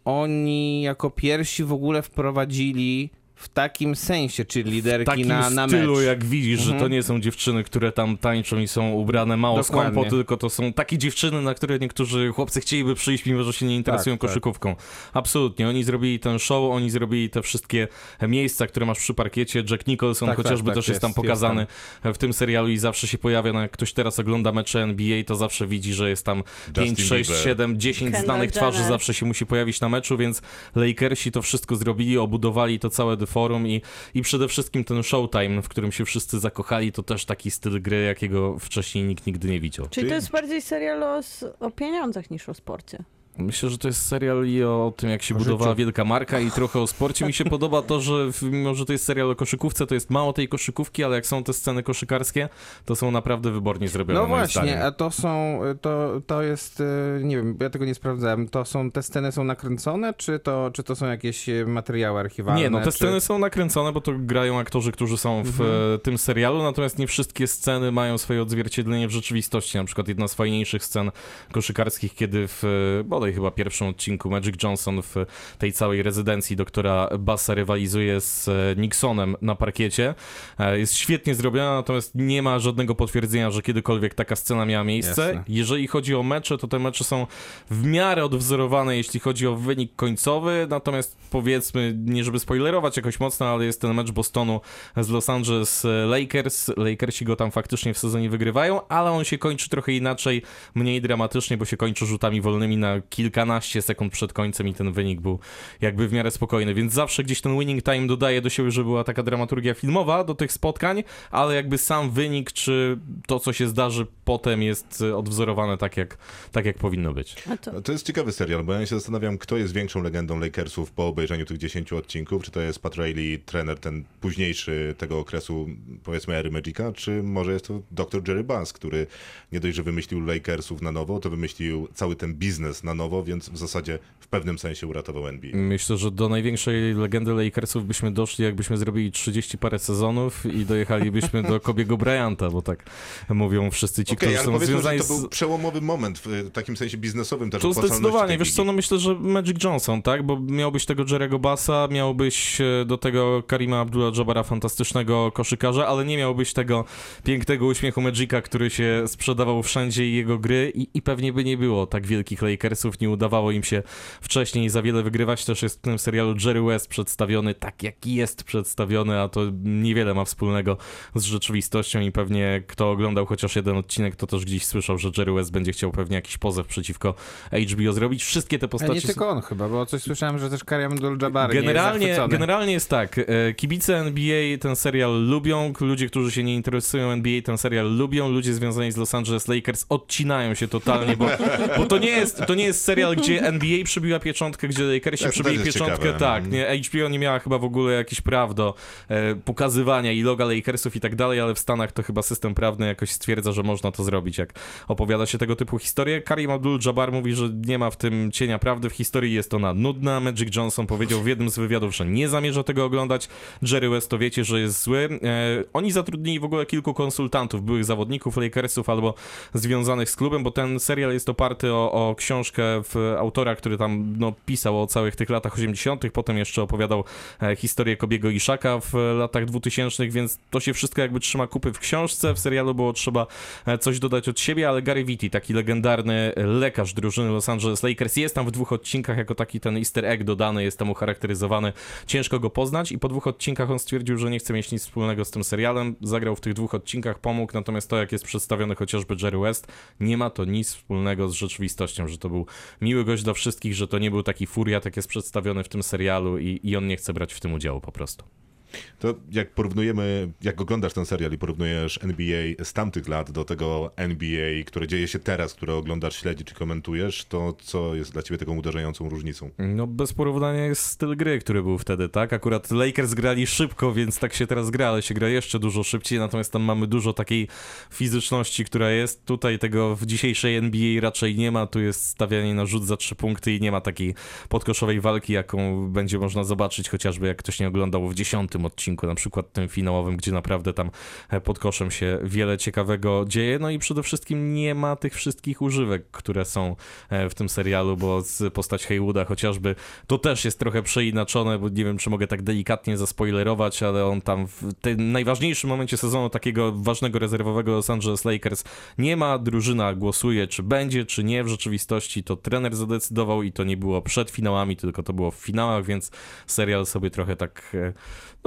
oni jako pierwsi w ogóle wprowadzili w takim sensie, czyli w liderki takim na, na stylu, mecz? jak widzisz, że to Mhm. nie są dziewczyny, które tam tańczą i są ubrane mało Dokładnie. skąpo, tylko to są takie dziewczyny, na które niektórzy chłopcy chcieliby przyjść, mimo że się nie interesują Tak, tak. koszykówką. Absolutnie. Oni zrobili ten show, oni zrobili te wszystkie miejsca, które masz przy parkiecie. Jack Nicholson Tak, tak, chociażby tak, też jest, jest, tam jest pokazany w tym serialu i zawsze się pojawia, no jak ktoś teraz ogląda mecze NBA, to zawsze widzi, że jest tam 5, 6, Bieber. 7, 10 Kendall znanych twarzy Jenner. zawsze się musi pojawić na meczu, więc Lakersi to wszystko zrobili, obudowali to całe deforum i, i przede wszystkim ten showtime, w którym się wszyscy zakochali, to też taki styl gry, jakiego wcześniej nikt nigdy nie widział. Czyli to jest bardziej serial o, o pieniądzach niż o sporcie. Myślę, że to jest serial i o tym, jak się O budowała życiu. wielka marka i trochę o sporcie. Mi się *laughs* podoba to, że mimo, że to jest serial o koszykówce, to jest mało tej koszykówki, ale jak są te sceny koszykarskie, to są naprawdę wybornie zrobione. No właśnie, a to są, to, to jest, e, nie wiem, ja tego nie sprawdzałem, to są, te sceny są nakręcone, czy to, czy to są jakieś e, materiały archiwalne? Nie, no te czy... sceny są nakręcone, bo to grają aktorzy, którzy są w Mhm. e, tym serialu, natomiast nie wszystkie sceny mają swoje odzwierciedlenie w rzeczywistości. Na przykład jedna z fajniejszych scen koszykarskich, kiedy w, bodaj finale chyba pierwszym odcinku Magic Johnson w tej całej rezydencji doktora Bassa rywalizuje z e, Nixonem na parkiecie. E, Jest świetnie zrobiona, natomiast nie ma żadnego potwierdzenia, że kiedykolwiek taka scena miała miejsce. Jasne. Jeżeli chodzi o mecze, to te mecze są w miarę odwzorowane, jeśli chodzi o wynik końcowy, natomiast powiedzmy, nie żeby spoilerować jakoś mocno, ale jest ten mecz Bostonu z Los Angeles Lakers. Lakersi go tam faktycznie w sezonie wygrywają, ale on się kończy trochę inaczej, mniej dramatycznie, bo się kończy rzutami wolnymi na kilkanaście sekund przed końcem i ten wynik był jakby w miarę spokojny, więc zawsze gdzieś ten winning time dodaje do siebie, że była taka dramaturgia filmowa do tych spotkań, ale jakby sam wynik, czy to, co się zdarzy potem jest odwzorowane tak, jak, tak jak powinno być. To, No, To jest ciekawy serial, bo ja się zastanawiam, kto jest większą legendą Lakersów po obejrzeniu tych 10 odcinków. Czy to jest Pat Riley, trener ten późniejszy tego okresu, powiedzmy, ery Magica, czy może jest to dr Jerry Buss, który nie dość, że wymyślił Lakersów na nowo, to wymyślił cały ten biznes na nowo, więc w zasadzie w pewnym sensie uratował NBA. Myślę, że do największej legendy Lakersów byśmy doszli, jakbyśmy zrobili 30 parę sezonów i dojechalibyśmy do Kobiego Bryanta, bo tak mówią wszyscy ci, Okej, którzy są związani to z... był przełomowy moment w y, takim sensie biznesowym też To zdecydowanie, wiesz co, no myślę, że Magic Johnson, tak, bo miałbyś tego Jerego Bassa, miałbyś e, do tego Karima Abdullah-Jabara, fantastycznego koszykarza, ale nie miałbyś tego pięknego uśmiechu Magica, który się sprzedawał wszędzie i jego gry i, i pewnie by nie było tak wielkich Lakersów, nie udawało im się wcześniej za wiele wygrywać, też jest w tym serialu Jerry West przedstawiony tak, jak jest przedstawiony, a to niewiele ma wspólnego z rzeczywistością i pewnie kto oglądał chociaż jeden odcinek, to też gdzieś słyszał, że Jerry West będzie chciał pewnie jakiś pozew przeciwko HBO zrobić. Wszystkie te A postaci... nie tylko on chyba, bo coś słyszałem, że też Karim Abdul-Jabbar Generalnie, nie jest generalnie jest tak, e, kibice NBA ten serial lubią, ludzie, którzy się nie interesują NBA ten serial lubią, ludzie związani z Los Angeles Lakers odcinają się totalnie, bo, bo to, nie jest, to nie jest serial, gdzie NBA przybiła pieczątkę, gdzie Lakersi Tak, jest pieczątkę, ciekawe. tak, nie, HBO nie miała chyba w ogóle jakichś praw do e, pokazywania i loga Lakersów i tak dalej, ale w Stanach to chyba system prawny jakoś stwierdza, że można to zrobić, jak opowiada się tego typu historie. Karim Abdul-Jabbar mówi, że nie ma w tym cienia prawdy, w historii jest ona nudna. Magic Johnson powiedział w jednym z wywiadów, że nie zamierza tego oglądać. Jerry West to wiecie, że jest zły. E, oni zatrudnili w ogóle kilku konsultantów, byłych zawodników Lakersów albo związanych z klubem, bo ten serial jest oparty o, o książkę w autora, który tam no, pisał o całych tych latach 80., potem jeszcze opowiadał e, historię Kobiego Iszaka w latach 2000, więc to się wszystko jakby trzyma kupy w książce. W serialu było trzeba e, coś dodać od siebie, ale Gary Vitti, taki legendarny lekarz drużyny Los Angeles Lakers, jest tam w dwóch odcinkach jako taki ten easter egg dodany, jest tam ucharakteryzowany. Ciężko go poznać i po dwóch odcinkach on stwierdził, że nie chce mieć nic wspólnego z tym serialem. Zagrał w tych dwóch odcinkach, pomógł, natomiast to jak jest przedstawiony chociażby Jerry West, nie ma to nic wspólnego z rzeczywistością, że to był miły gość dla wszystkich, że to nie był taki furiat, jak jest przedstawiony w tym serialu i, i on nie chce brać w tym udziału po prostu. To jak porównujemy, jak oglądasz ten serial i porównujesz NBA z tamtych lat do tego NBA, które dzieje się teraz, które oglądasz, śledzisz czy komentujesz, to co jest dla ciebie taką uderzającą różnicą? No bez porównania jest styl gry, który był wtedy, tak? Akurat Lakers grali szybko, więc tak się teraz gra, ale się gra jeszcze dużo szybciej, natomiast tam mamy dużo takiej fizyczności, która jest. Tutaj tego w dzisiejszej NBA raczej nie ma, tu jest stawianie na rzut za trzy punkty i nie ma takiej podkoszowej walki, jaką będzie można zobaczyć, chociażby jak ktoś nie oglądał w dziesiątym odcinku, na przykład tym finałowym, gdzie naprawdę tam e, pod koszem się wiele ciekawego dzieje, no i przede wszystkim nie ma tych wszystkich używek, które są e, w tym serialu, bo z postać Haywooda chociażby to też jest trochę przeinaczone, bo nie wiem, czy mogę tak delikatnie zaspoilerować, ale on tam w tym najważniejszym momencie sezonu takiego ważnego rezerwowego Los Angeles Lakers nie ma, drużyna głosuje, czy będzie, czy nie. W rzeczywistości, to trener zadecydował i to nie było przed finałami, tylko to było w finałach, więc serial sobie trochę tak e,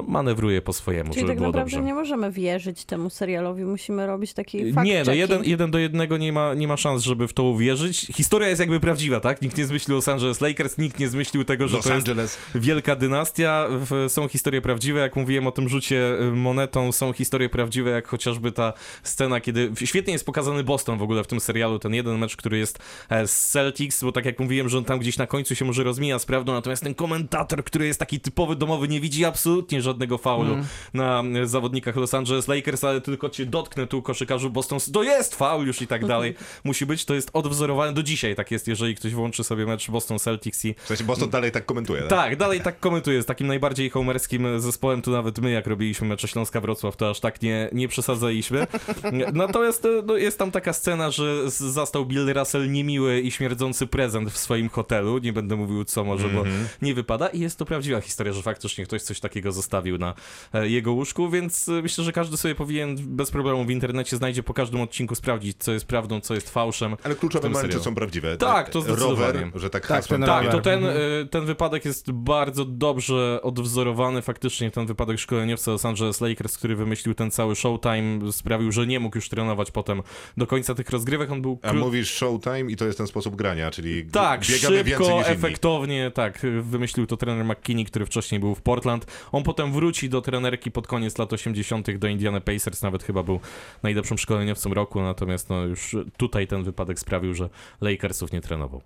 no, manewruje po swojemu, Czyli żeby tak było naprawdę dobrze. nie możemy wierzyć temu serialowi, musimy robić taki fakt Nie, no jeden, jeden do jednego nie ma, nie ma szans, żeby w to uwierzyć. Historia jest jakby prawdziwa, tak? Nikt nie zmyślił Los Angeles Lakers, nikt nie zmyślił tego, że Los to jest Angeles. wielka dynastia. Są historie prawdziwe, jak mówiłem o tym rzucie y, monetą, są historie prawdziwe, jak chociażby ta scena, kiedy świetnie jest pokazany Boston w ogóle w tym serialu, ten jeden mecz, który jest e, z Celtics, bo tak jak mówiłem, że on tam gdzieś na końcu się może rozmija z prawdą, natomiast ten komentator, który jest taki typowy domowy, nie widzi absolutnie żadnych żadnego faulu Mm. na zawodnikach Los Angeles Lakers, ale tylko cię dotknę tu koszykarzu Boston, to jest faul już i tak dalej. *laughs* Musi być, to jest odwzorowane, do dzisiaj tak jest, jeżeli ktoś włączy sobie mecz Boston Celtics i W sensie Boston dalej tak komentuje, tak? tak, dalej tak komentuję. Z takim najbardziej homerskim zespołem, tu nawet my, jak robiliśmy mecze Śląska Wrocław, to aż tak nie, nie przesadzaliśmy. *laughs* Natomiast e, no, jest tam taka scena, że zastał Bill Russell niemiły i śmierdzący prezent w swoim hotelu. Nie będę mówił co może, bo nie wypada. I jest to prawdziwa historia, że faktycznie ktoś coś takiego zostawił na e, jego łóżku, więc e, myślę, że każdy sobie powinien bez problemu w internecie znajdzie po każdym odcinku sprawdzić, co jest prawdą, co jest fałszem. Ale kluczowe momenty są prawdziwe. Tak, to zdecydowanie. Rower, że tak, Tak, hasłem ten Tak, to ten, Mhm. y, ten wypadek jest bardzo dobrze odwzorowany. Faktycznie ten wypadek szkoleniowca Los Angeles Lakers, który wymyślił ten cały showtime, sprawił, że nie mógł już trenować potem do końca tych rozgrywek. On był A mówisz showtime i to jest ten sposób grania, czyli tak, biegamy więcej szybko, niż inni. efektownie, tak, wymyślił to trener McKinney, który wcześniej był w Portland. On potem wróci do trenerki pod koniec lat 80. do Indiana Pacers, nawet chyba był najlepszym szkoleniowcem roku, natomiast no już tutaj ten wypadek sprawił, że Lakersów nie trenował.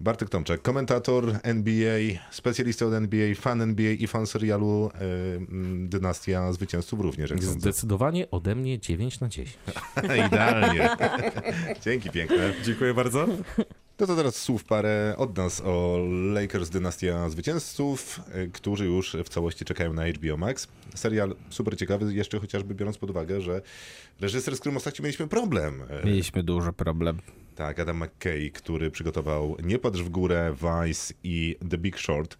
Bartek Tomczak, komentator NBA, specjalista od NBA, fan NBA i fan serialu e, mm, Dynastia Zwycięzców również, jak sądzę. Zdecydowanie ode mnie 9 na 10. *laughs* Idealnie. *laughs* Dzięki piękne. Dziękuję bardzo. No to teraz słów parę od nas o Lakers Dynastia Zwycięzców, y, którzy już w całości czekają na HBO Max. Serial super ciekawy, jeszcze chociażby biorąc pod uwagę, że reżyser, z którym ostatnio mieliśmy problem. y, Mieliśmy duży problem. Tak, Adam McKay, który przygotował Nie patrz w górę, Vice i The Big Short,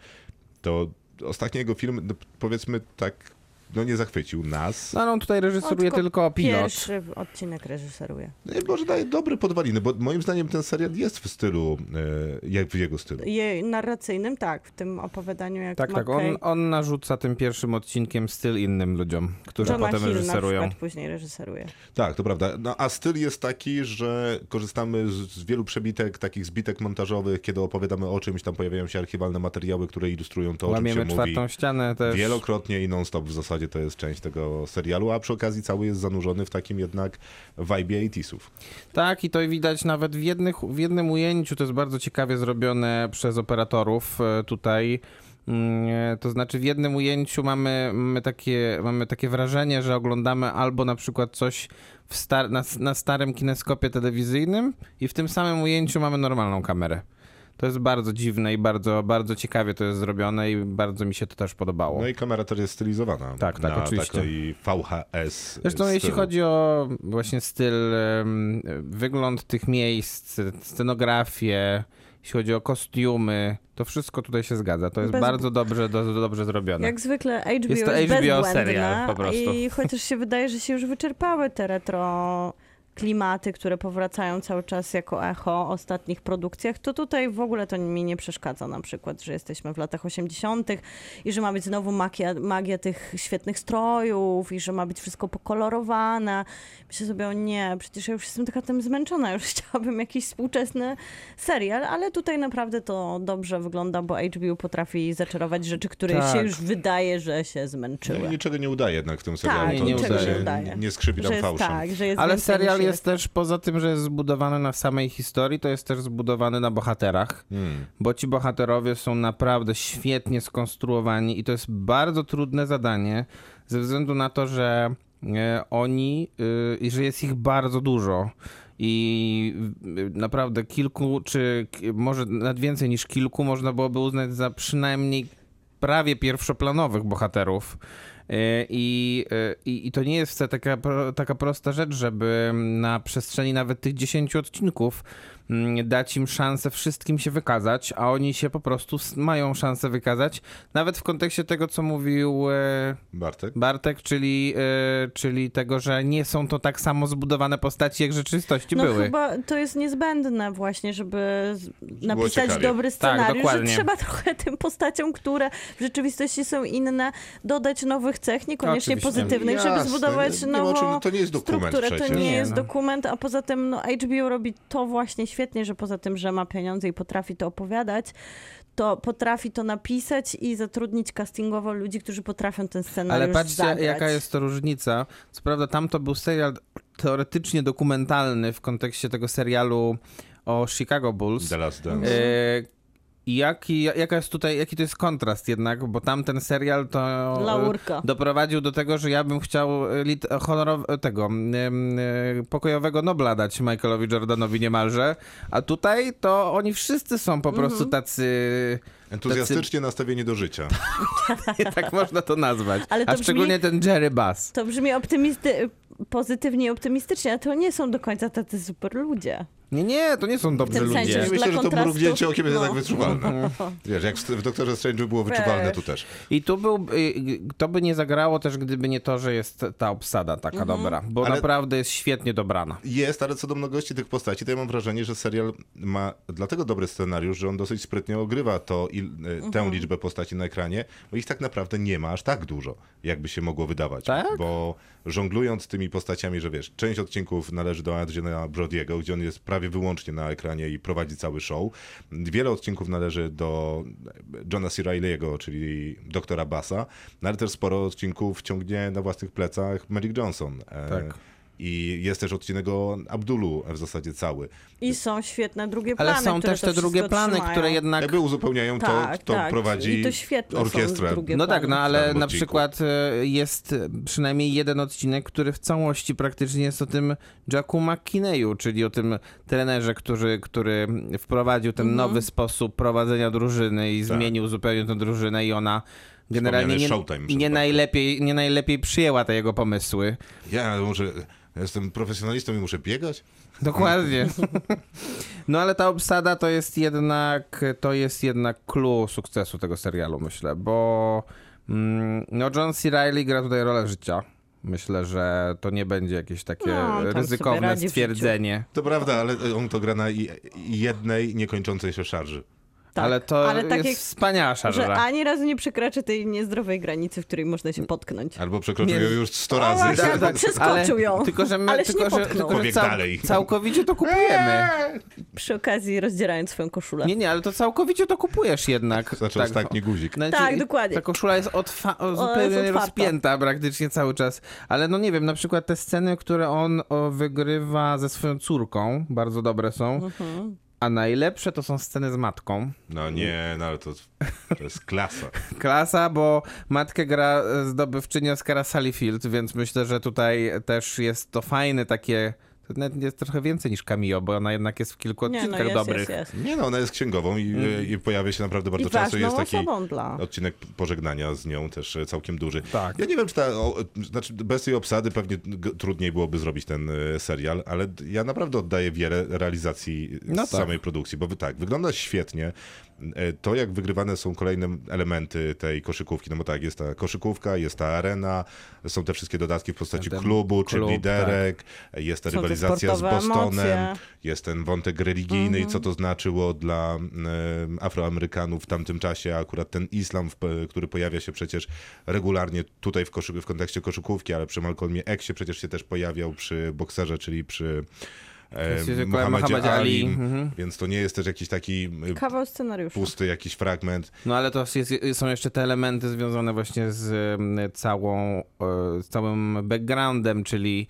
to ostatni jego film, no, powiedzmy tak, no nie zachwycił nas. No, no tutaj reżyseruje On tylko pilot. Pierwszy odcinek reżyseruje. No, Może daje dobre podwaliny, bo moim zdaniem ten serial jest w stylu, e, jak w jego stylu. Je, narracyjnym, tak, w tym opowiadaniu jak Tak, tak. On, on narzuca tym pierwszym odcinkiem styl innym ludziom, którzy Johna potem Hill na reżyserują. przykład później reżyseruje. Tak, to prawda. No, a styl jest taki, że korzystamy z, z wielu przebitek, takich zbitek montażowych, kiedy opowiadamy o czymś, tam pojawiają się archiwalne materiały, które ilustrują to, o czym się Łamiemy mówi. czwartą ścianę też. Wielokrotnie i non-stop w zasadzie to jest część tego serialu, a przy okazji cały jest zanurzony w takim jednak vibe 80sów. Tak, i to widać nawet w, jednych, w jednym ujęciu, to jest bardzo ciekawie zrobione przez operatorów e, tutaj. Mm, e, To znaczy w jednym ujęciu mamy, mamy, takie, mamy takie wrażenie, że oglądamy albo na przykład coś star na, na starym kineskopie telewizyjnym i w tym samym ujęciu mamy normalną kamerę. To jest bardzo dziwne i bardzo, bardzo ciekawie to jest zrobione i bardzo mi się to też podobało. No i kamera też jest stylizowana. Tak, tak, na oczywiście. takiej VHS. Zresztą stylu. jeśli chodzi o właśnie styl, wygląd tych miejsc, scenografię, jeśli chodzi o kostiumy, to wszystko tutaj się zgadza. To jest Bez- bardzo dobrze, do, dobrze zrobione. Jak zwykle HBO jest, Jest to HBO bezbłędne serial, po prostu. i chociaż się wydaje, że się już wyczerpały te retro klimaty, które powracają cały czas jako echo ostatnich produkcjach, to tutaj w ogóle to mi nie przeszkadza na przykład, że jesteśmy w latach 80. i że ma być znowu magia, magia tych świetnych strojów i że ma być wszystko pokolorowane. Myślę sobie, o nie, przecież ja już jestem taka tym zmęczona, już *laughs* chciałabym jakiś współczesny serial, ale tutaj naprawdę to dobrze wygląda, bo HBO potrafi zaczarować rzeczy, które Tak. się już wydaje, że się No zmęczyły. niczego nie udaje jednak w tym serialu. Tak, to nie udaje. Nie skrzypi Że tam fałszem. tak, że jest Ale serial jest też, poza tym, że jest zbudowany na samej historii, to jest też zbudowany na bohaterach, Hmm. bo ci bohaterowie są naprawdę świetnie skonstruowani i to jest bardzo trudne zadanie, ze względu na to, że e, oni, y, i że jest ich bardzo dużo. I y, naprawdę kilku, czy może nawet więcej niż kilku, można byłoby uznać za przynajmniej prawie pierwszoplanowych bohaterów. E, I, e, i, I to nie jest taka, taka prosta rzecz, żeby na przestrzeni nawet tych 10 odcinków dać im szansę wszystkim się wykazać, a oni się po prostu mają szansę wykazać. Nawet w kontekście tego, co mówił e, Bartek? Bartek, czyli, e, czyli tego, że nie są to tak samo zbudowane postaci, jak w rzeczywistości No były. chyba to jest niezbędne właśnie, żeby napisać ciekawie. dobry scenariusz, że dokładnie. trzeba *laughs* trochę tym postaciom, które w rzeczywistości są inne, dodać nowych cech, niekoniecznie Oczywiście. pozytywnych, żeby Jasne, zbudować nie ma o nową to nie jest dokument strukturę. To Nie, jest no. dokument, a poza tym no, HBO robi to właśnie świetnie, że poza tym, że ma pieniądze i potrafi to opowiadać, to potrafi to napisać i zatrudnić castingowo ludzi, którzy potrafią ten scenariusz Ale patrzcie, zagrać. jaka jest to różnica. Co prawda, tam to był serial teoretycznie dokumentalny w kontekście tego serialu o Chicago Bulls. The Last Dance. E, I jaki, jaka jest tutaj, jaki to jest kontrast jednak, bo tamten serial to e, Laurka. doprowadził do tego, że ja bym chciał e, lit, honorow, tego e, pokojowego Nobla dać Michaelowi Jordanowi niemalże, a tutaj to oni wszyscy są po prostu Mhm. tacy, Entuzjastycznie nastawieni do życia. *laughs* tak można to nazwać, Ale to a brzmi- szczególnie ten Jerry Bass. To brzmi optymisty... pozytywnie i optymistycznie, ale to nie są do końca tacy super ludzie. Nie, nie, to nie są dobrzy sensie, ludzie. że- Myślę, że to kontrastu- mrugnięcie okiem jest no. tak wyczuwalne. *laughs* Wiesz, jak w Doktorze Strange było wyczuwalne, tu też. I tu był, y, to by nie zagrało też, gdyby nie to, że jest ta obsada taka Mhm. dobra, bo Ale- naprawdę jest świetnie dobrana. Jest, ale co do mnogości tych postaci, to ja mam wrażenie, że serial ma dlatego dobry scenariusz, że on dosyć sprytnie ogrywa to, il, e, tę liczbę postaci na ekranie, bo ich tak naprawdę nie ma aż tak dużo, jakby się mogło wydawać. Tak? Bo żonglując tymi postaciami, że wiesz, część odcinków należy do Adriana Brodiego, gdzie on jest prawie wyłącznie na ekranie i prowadzi cały show. Wiele odcinków należy do Johna C. Reilly'ego, czyli doktora Bassa, no ale też sporo odcinków ciągnie na własnych plecach Magic Johnson. E, Tak. I jest też odcinek o Abdulu w zasadzie cały. I są świetne drugie Ale plany, są które też te drugie plany, trzymają. które jednak... Jakby uzupełniają Tak, to, kto tak. prowadzi I to świetne są orkiestrę. drugie No tak, no ale na przykład e, jest przynajmniej jeden odcinek, który w całości praktycznie jest o tym Jacku McKinneyu, czyli o tym trenerze, który, który wprowadził ten Mhm. nowy sposób prowadzenia drużyny i Tak. zmienił zupełnie tę drużynę i ona generalnie nie, nie, najlepiej, nie najlepiej przyjęła te jego pomysły. Ja może ja jestem profesjonalistą i muszę biegać? Dokładnie. No ale ta obsada to jest jednak to jest jednak clue sukcesu tego serialu, myślę, bo mm, no John C. Reilly gra tutaj rolę życia. Myślę, że to nie będzie jakieś takie No, ryzykowne stwierdzenie. To prawda, ale on to gra na jednej niekończącej się szarży. Tak, ale to ale tak jest jak- wspaniała Że ani razu nie przekraczy tej niezdrowej granicy, w której można się potknąć. Albo przekroczył ją już 100 O, razy. właśnie, albo przeskoczył ją. Tylko, że my, Ale się tylko, że, tylko, że cał, dalej. całkowicie to kupujemy. Przy okazji rozdzierając swoją koszulę. Nie, nie, ale to całkowicie to kupujesz jednak. Zaczął tak, ostatni guzik. Znaczy, Tak, dokładnie. Ta koszula jest otwa- o, jest zupełnie rozpięta praktycznie cały czas. Ale no nie wiem, na przykład te sceny, które on wygrywa ze swoją córką, bardzo dobre są. Mhm. A najlepsze to są sceny z matką. No nie, no ale to, to jest klasa. *laughs* Klasa, bo matkę gra e, zdobywczyni Oscara Sally Field, więc myślę, że tutaj też jest to fajne takie... To nawet jest trochę więcej niż cameo, bo ona jednak jest w kilku Nie, no odcinkach jest, dobrych. jest, jest. Nie no, ona jest księgową i, i pojawia się naprawdę bardzo I często. Jest taki dla... odcinek pożegnania z nią też e, całkiem duży. Tak. Ja nie wiem, czy ta, o, znaczy bez tej obsady pewnie trudniej byłoby zrobić ten e, serial, ale ja naprawdę oddaję wiele realizacji No z tak. samej produkcji, bo wy- tak, wygląda świetnie. E, To, jak wygrywane są kolejne elementy tej koszykówki, no bo tak, jest ta koszykówka, jest ta arena, są te wszystkie dodatki w postaci Ten klubu, czy klub, liderek, jest ta Są rywalizacja z Bostonem, emocje. jest ten wątek religijny i Mhm. co to znaczyło dla Afroamerykanów w tamtym czasie, a akurat ten islam, który pojawia się przecież regularnie tutaj w, w kontekście koszykówki, ale przy Malcolmie Xie przecież się też pojawiał przy bokserze, czyli przy e, Muhammadzie Muhammadzie Ali, Ali, mhm. więc to nie jest też jakiś taki e, Kawał scenariusza. pusty jakiś fragment. No ale to jest, są jeszcze te elementy związane właśnie z całą, e, z całym backgroundem, czyli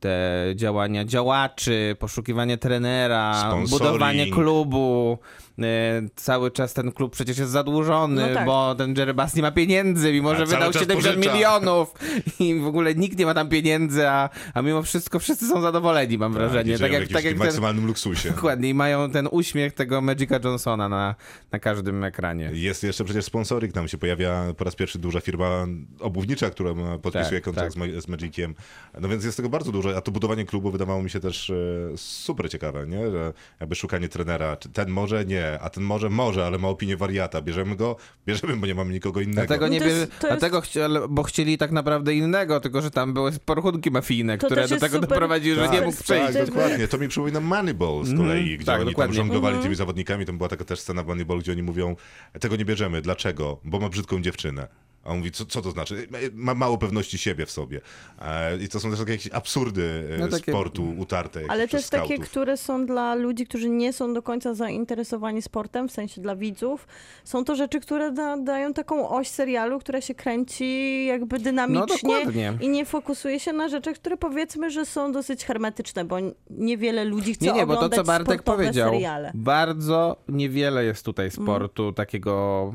te działania działaczy, poszukiwanie trenera, Sponsoring. budowanie klubu. E, Cały czas ten klub przecież jest zadłużony, No tak. bo ten Jerry Bass nie ma pieniędzy, mimo A że wydał czas 70 pożycza. milionów *laughs* i w ogóle nikt nie ma tam pieniędzy, a, a mimo wszystko wszyscy są zadowoleni, mam wrażenie. Tak, Tak w jak, tak jak takim ten, maksymalnym luksusie. *laughs* dokładnie, i mają ten uśmiech tego Magica Johnsona na, na każdym ekranie. Jest jeszcze przecież sponsoring, tam się pojawia po raz pierwszy duża firma obuwnicza, która podpisuje Tak, kontrakt tak. z Magiciem. No więc jest tego bardzo dużo, a to budowanie klubu wydawało mi się też e, super ciekawe, nie? Że jakby szukanie trenera, czy ten może nie, a ten może może, ale ma opinię wariata. Bierzemy go, bierzemy, bo nie mamy nikogo innego. Dlatego No nie to jest- to jest- dlatego chci, ale- bo chcieli tak naprawdę innego, tylko że tam były porachunki mafijne, To które do jest tego super- doprowadziły, że Tak, nie super mógł tak, przejść. perspektywy. dokładnie. To mi przypomina Moneyball z Mhm. kolei, gdzie Tak, oni dokładnie. tam żonglowali Mhm. tymi zawodnikami. To była taka też scena w Moneyball, gdzie oni mówią, tego nie bierzemy. Dlaczego? Bo ma brzydką dziewczynę. A on mówi, co, co to znaczy? Ma mało pewności siebie w sobie. E, I to są też takie jakieś absurdy e, No takie- sportu utarte. Ale też takie, skautów. które są dla ludzi, którzy nie są do końca zainteresowani sportem, w sensie dla widzów. Są to rzeczy, które da, dają taką oś serialu, która się kręci jakby No dynamicznie dokładnie. i nie fokusuje się na rzeczy, które powiedzmy, że są dosyć hermetyczne, bo niewiele ludzi chce Nie, nie, bo to co Bartek sportowe powiedział, seriale. bardzo niewiele jest tutaj sportu takiego,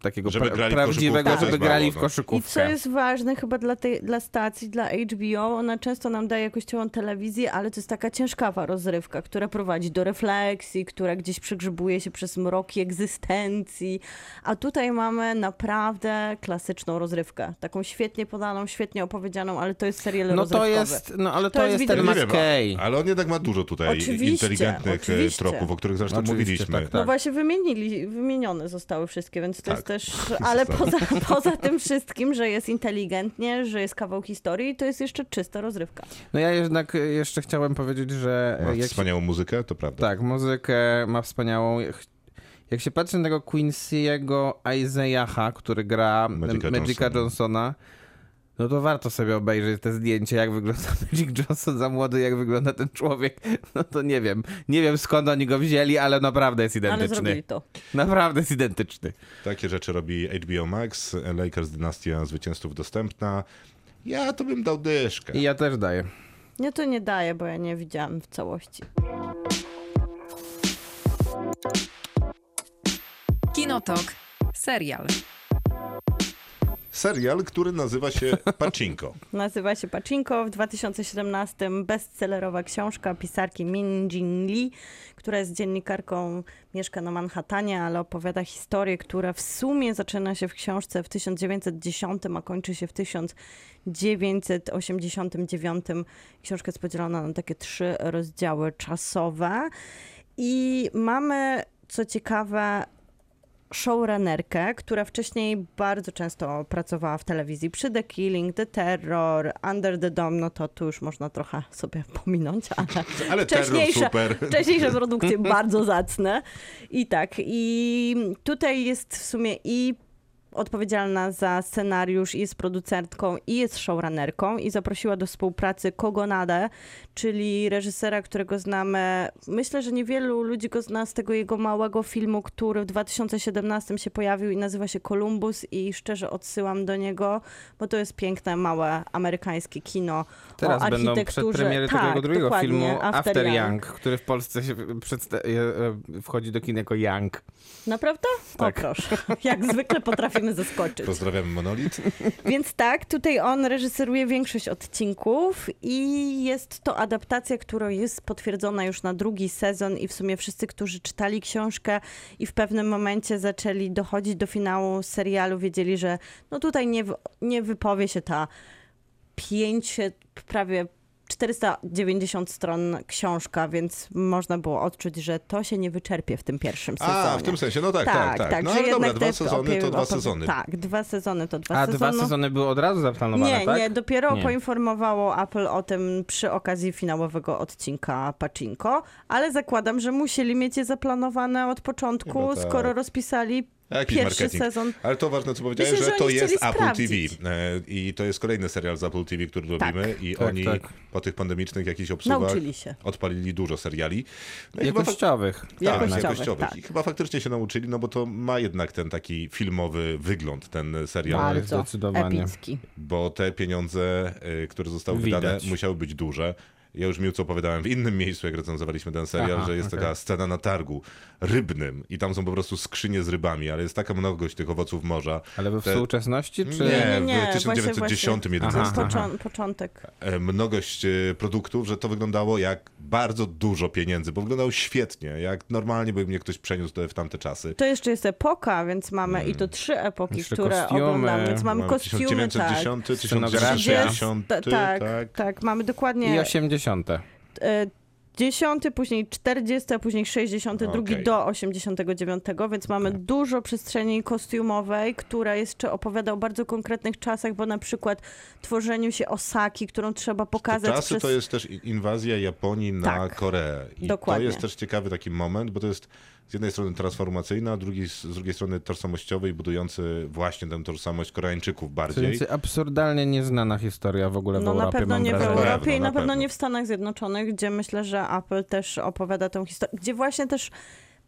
takiego Żeby pra- prawdziwego, żeby grali w no. I koszykówkę. co jest ważne chyba dla, tej, dla stacji, dla HBO, ona często nam daje jakościową telewizję, ale to jest taka ciężkawa rozrywka, która prowadzi do refleksji, która gdzieś przegrzebuje się przez mroki egzystencji. A tutaj mamy naprawdę klasyczną rozrywkę. Taką świetnie podaną, świetnie opowiedzianą, ale to jest serial No rozrywkowy. to jest, no ale to, To jest jest ten ale on jednak ma dużo tutaj Oczywiście, inteligentnych e, oczywiście. tropów, o których zresztą Oczywiście, mówiliśmy. tak, No tak. właśnie wymienili, wymienione zostały wszystkie, więc to Tak. *laughs* jest też, ale poza, *laughs* poza tym wszystkim, że jest inteligentnie, że jest kawał historii, to jest jeszcze czysta rozrywka. No ja jednak jeszcze chciałem powiedzieć, że Ma jak się, wspaniałą muzykę, to prawda. tak, muzykę ma wspaniałą. Jak się patrzy na tego Quincy'ego Isaiaha, który gra Magica Magica, Johnsona. Johnsona, no to warto sobie obejrzeć te zdjęcia, jak wygląda *laughs* Magic Johnson za młody, jak wygląda ten człowiek. No to nie wiem. Nie wiem skąd oni go wzięli, ale naprawdę jest Ale identyczny. zrobili to. Naprawdę jest identyczny. Takie rzeczy robi HBO Max, Lakers Dynastia Zwycięzców dostępna. Ja to bym dał dyszkę. I ja też daję. Nie, to nie daję, bo ja nie widziałam w całości. Kinotok. Serial. Serial, który nazywa się Pachinko. *laughs* Nazywa się Pachinko. W 2017 bestsellerowa książka pisarki Min Jin Lee, która jest dziennikarką, mieszka na Manhattanie, ale opowiada historię, która w sumie zaczyna się w książce w 1910, a kończy się w 1989. Książka jest podzielona na takie trzy rozdziały czasowe. I mamy, co ciekawe, showrunnerkę, która wcześniej bardzo często pracowała w telewizji przy The Killing, The Terror, Under the Dome, no to tu już można trochę sobie pominąć, ale *laughs* Ale Wcześniejsze- *laughs* wcześniejsze produkcje bardzo zacne. I tak, i tutaj jest w sumie i odpowiedzialna za scenariusz, jest producentką, i jest showrunnerką i zaprosiła do współpracy Kogonadę, czyli reżysera, którego znamy. Myślę, że niewielu ludzi go zna z tego jego małego filmu, który w 2017 się pojawił i nazywa się Columbus i szczerze odsyłam do niego, bo to jest piękne, małe amerykańskie kino Teraz o będą przedpremiery tego tak, jego drugiego filmu After, After, Young. Young, który w Polsce się przedsta- e, wchodzi do kin jako Young. Naprawdę? Tak. O proszę. Jak zwykle potrafimy zaskoczyć. Pozdrawiam Monolit. *laughs* Więc tak, tutaj on reżyseruje większość odcinków i jest to adaptacja, która jest potwierdzona już na drugi sezon i w sumie wszyscy, którzy czytali książkę i w pewnym momencie zaczęli dochodzić do finału serialu, wiedzieli, że no tutaj nie, nie wypowie się ta 500, prawie 490 stron książka, więc można było odczuć, że to się nie wyczerpie w tym pierwszym sezonie. A, w tym sensie, no tak, tak, tak. No że ale dobra, dwa sezony to dwa sezony. Tak, dwa sezony to dwa A sezony. dwa sezony były od razu zaplanowane, Nie, tak? nie, dopiero Nie. poinformowało Apple o tym przy okazji finałowego odcinka Pachinko, ale zakładam, że musieli mieć je zaplanowane od początku, Chyba tak. skoro rozpisali Jakiś pierwszy marketing. sezon. Ale to ważne, co powiedziałeś, Myślę, że, że to jest Apple sprawdzić. TV e, i to jest kolejny serial z Apple TV, który Tak. robimy i Tak, oni tak. po tych pandemicznych jakichś obsługach Nauczyli się. odpalili dużo seriali. No i chyba Jakościowych. tak, Jakościowych, jakościowych. tak. I chyba faktycznie się nauczyli, no bo to ma jednak ten taki filmowy wygląd, ten serial. Ale Bardzo zdecydowanie. epicki. bo te pieniądze, y, które zostały Widać. wydane, musiały być duże. Ja już Miłce opowiadałem w innym miejscu, jak recenzowaliśmy ten serial, Aha, że jest okej. taka scena na targu rybnym i tam są po prostu skrzynie z rybami, ale jest taka mnogość tych owoców morza. Ale we Te- współczesności, czy... Nie, Nie, nie, w 1910 właśnie, 11 Aha. Począ- początek. e, mnogość e, produktów, że to wyglądało jak bardzo dużo pieniędzy, bo wyglądało świetnie, jak normalnie by mnie ktoś przeniósł w tamte czasy. To jeszcze jest epoka, więc mamy i to trzy epoki, Jeszcze które kostiumy. oglądamy, więc mamy Mamy kostiumy, tak. 1910, Scenografia. 1960, Ta- tak, tak. tak, mamy I dokładnie 80. e, 10, później 40, a później 62 Okej. do 89, więc mamy dużo przestrzeni kostiumowej, która jeszcze opowiada o bardzo konkretnych czasach, bo na przykład tworzeniu się Osaki, którą trzeba Te pokazać czasy przez... to jest też inwazja Japonii na Tak, Koreę. I dokładnie. to jest też ciekawy taki moment, bo to jest z jednej strony transformacyjny, a drugi, z drugiej strony tożsamościowy i budujący właśnie tę tożsamość Koreańczyków To bardziej. jest absurdalnie nieznana historia w ogóle w No na pewno nie w Europie pewno, i na na pewno pewno. nie w Stanach Zjednoczonych, gdzie myślę, że Apple też opowiada tą historię, gdzie właśnie też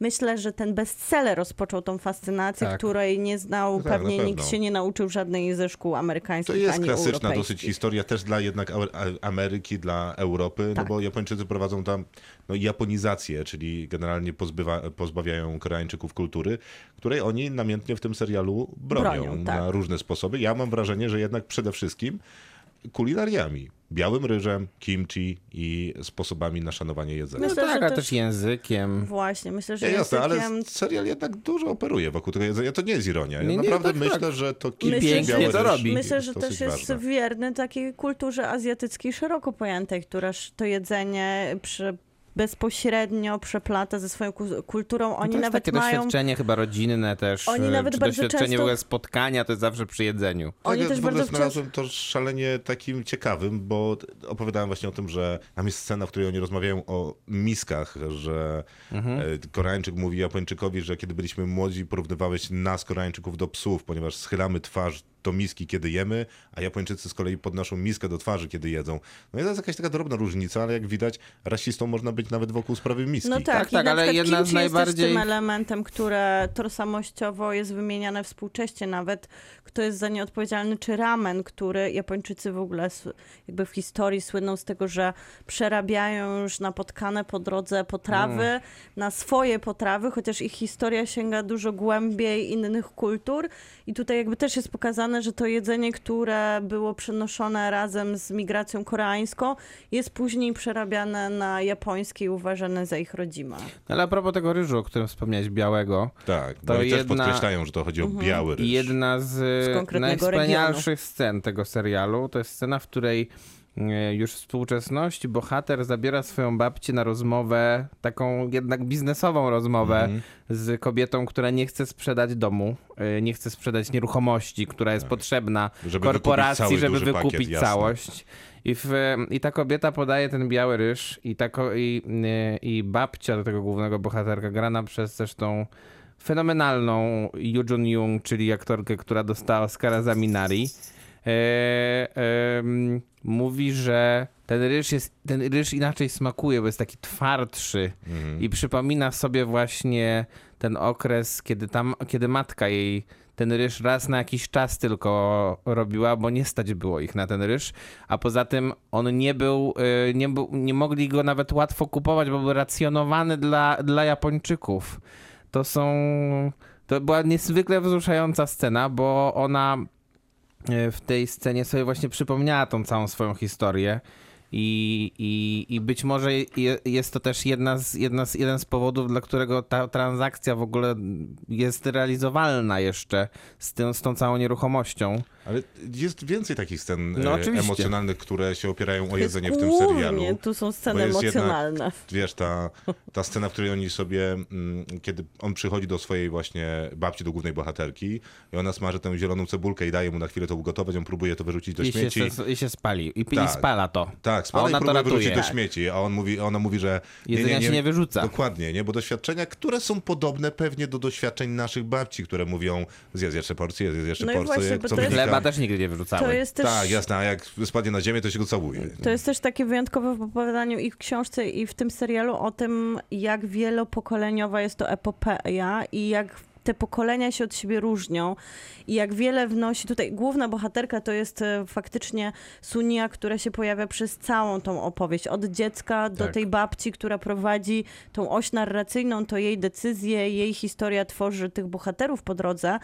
myślę, że ten bestseller rozpoczął tą fascynację, Tak. której nie znał, No tak, pewnie nikt się nie nauczył żadnej ze szkół To amerykańskich jest ani klasyczna dosyć historia też dla jednak Ameryki, dla Europy, no Tak. bo Japończycy prowadzą tam no, japonizację, czyli generalnie pozbywa, pozbawiają Koreańczyków kultury, której oni namiętnie w tym serialu bronią, Bronią, tak. na różne sposoby. Ja mam wrażenie, że jednak przede wszystkim kulinariami. Białym ryżem, kimchi i sposobami na szanowanie jedzenia. No Myślę, tak, że ale też- też językiem. Właśnie, myślę, że Nie, jasne, ale językiem... serial jednak dużo operuje wokół tego jedzenia. To nie jest ironia. Ja Nie, nie, naprawdę tak, myślę, tak. że to kimchi Myślę, biały to robi. Myślę, że też jest ważne. wierny takiej kulturze azjatyckiej szeroko pojętej, która to jedzenie przy, bezpośrednio przeplata ze swoją ku- kulturą. Oni to jest nawet takie mają... doświadczenie chyba rodzinne też. Oni e, nawet czy bardzo doświadczenie często- w ogóle spotkania to jest zawsze przy jedzeniu. Oni tak, też w ogóle bardzo znalazłem to szalenie takim ciekawym, bo opowiadałem właśnie o tym, że tam jest scena, w której oni rozmawiają o miskach, że Mhm. e, Koreańczyk mówi Japończykowi, że kiedy byliśmy młodzi, porównywałeś nas, Koreańczyków, do psów, ponieważ schylamy twarz do miski, kiedy jemy, a Japończycy z kolei podnoszą miskę do twarzy, kiedy jedzą. No i to jest jakaś taka drobna różnica, ale jak widać, rasistą można być nawet wokół sprawy miski. No tak, Tak, tak, ale jedna z jest najbardziej- też tym elementem, które tożsamościowo jest wymieniane współcześnie nawet, kto jest za nie odpowiedzialny, czy ramen, który Japończycy w ogóle jakby w historii słyną z tego, że przerabiają już napotkane po drodze potrawy Mm. na swoje potrawy, chociaż ich historia sięga dużo głębiej innych kultur i tutaj jakby też jest pokazane, że to jedzenie, które było przenoszone razem z migracją koreańską, jest później przerabiane na japońskie i uważane za ich rodzime. Ale a propos tego ryżu, o którym wspomniałeś, białego, Tak, bo To też jedna- podkreślają, że to chodzi o biały ryż. I jedna z, Z najwspanialszych scen tego serialu to jest scena, w której już w współczesności bohater zabiera swoją babcię na rozmowę, taką jednak biznesową rozmowę Mhm. z kobietą, która nie chce sprzedać domu, e, nie chce sprzedać nieruchomości, która jest potrzebna Tak. Żeby wykupić korporacji, cały żeby pakiet, wykupić jasne. całość. I, w, I ta kobieta podaje ten biały ryż i, ta, i, e, i babcia do tego głównego bohaterka, grana przez zresztą fenomenalną Yoo Jun Young, czyli aktorkę, która dostała Oscara za Minari, e, mówi, że ten ryż, jest, ten ryż inaczej smakuje, bo jest taki twardszy Mhm. i przypomina sobie właśnie ten okres, kiedy, tam, kiedy matka jej ten ryż raz na jakiś czas tylko robiła, bo nie stać było ich na ten ryż, a poza tym on nie był, y, nie, był, nie mogli go nawet łatwo kupować, bo był racjonowany dla, dla Japończyków. To są, to była niezwykle wzruszająca scena, bo ona w tej scenie sobie właśnie przypomniała tą całą swoją historię. I, i, I być może je, jest to też jedna z, jedna z, jeden z powodów, dla którego ta transakcja w ogóle jest realizowalna jeszcze z, tym, z tą całą nieruchomością. Ale jest więcej takich scen No, e, oczywiście. emocjonalnych, które się opierają o jedzenie w tym serialu. Tu są Bo sceny jest jednak- emocjonalne. Wiesz, ta, ta scena, w której oni sobie, mm, kiedy on przychodzi do swojej właśnie babci, do głównej bohaterki i ona smaży tę zieloną cebulkę i daje mu na chwilę to ugotować, on próbuje to wyrzucić do I się, śmieci. I się spali. I, i Tak. spala to. Tak, A spada i ona to próbuje wyrzucić do śmieci, a on mówi, ona mówi, że nie, Jedzenia nie, się nie nie, wyrzuca. Dokładnie, nie? Bo doświadczenia, które są podobne pewnie do doświadczeń naszych babci, które mówią zjedz jeszcze porcję, zjedz jeszcze No porcję, właśnie, co to jest- Chleba też nigdy nie wyrzucały. To jest też... Tak, jasne, a jak spadnie na ziemię, to się go całuje. To jest też takie wyjątkowe w opowiadaniu i w książce, i w tym serialu o tym, jak wielopokoleniowa jest to epopeja i jak te pokolenia się od siebie różnią i jak wiele wnosi tutaj. Główna bohaterka to jest e, faktycznie Sunia, która się pojawia przez całą tą opowieść. Od dziecka do Tak. tej babci, która prowadzi tą oś narracyjną, to jej decyzje, jej historia tworzy tych bohaterów po drodze.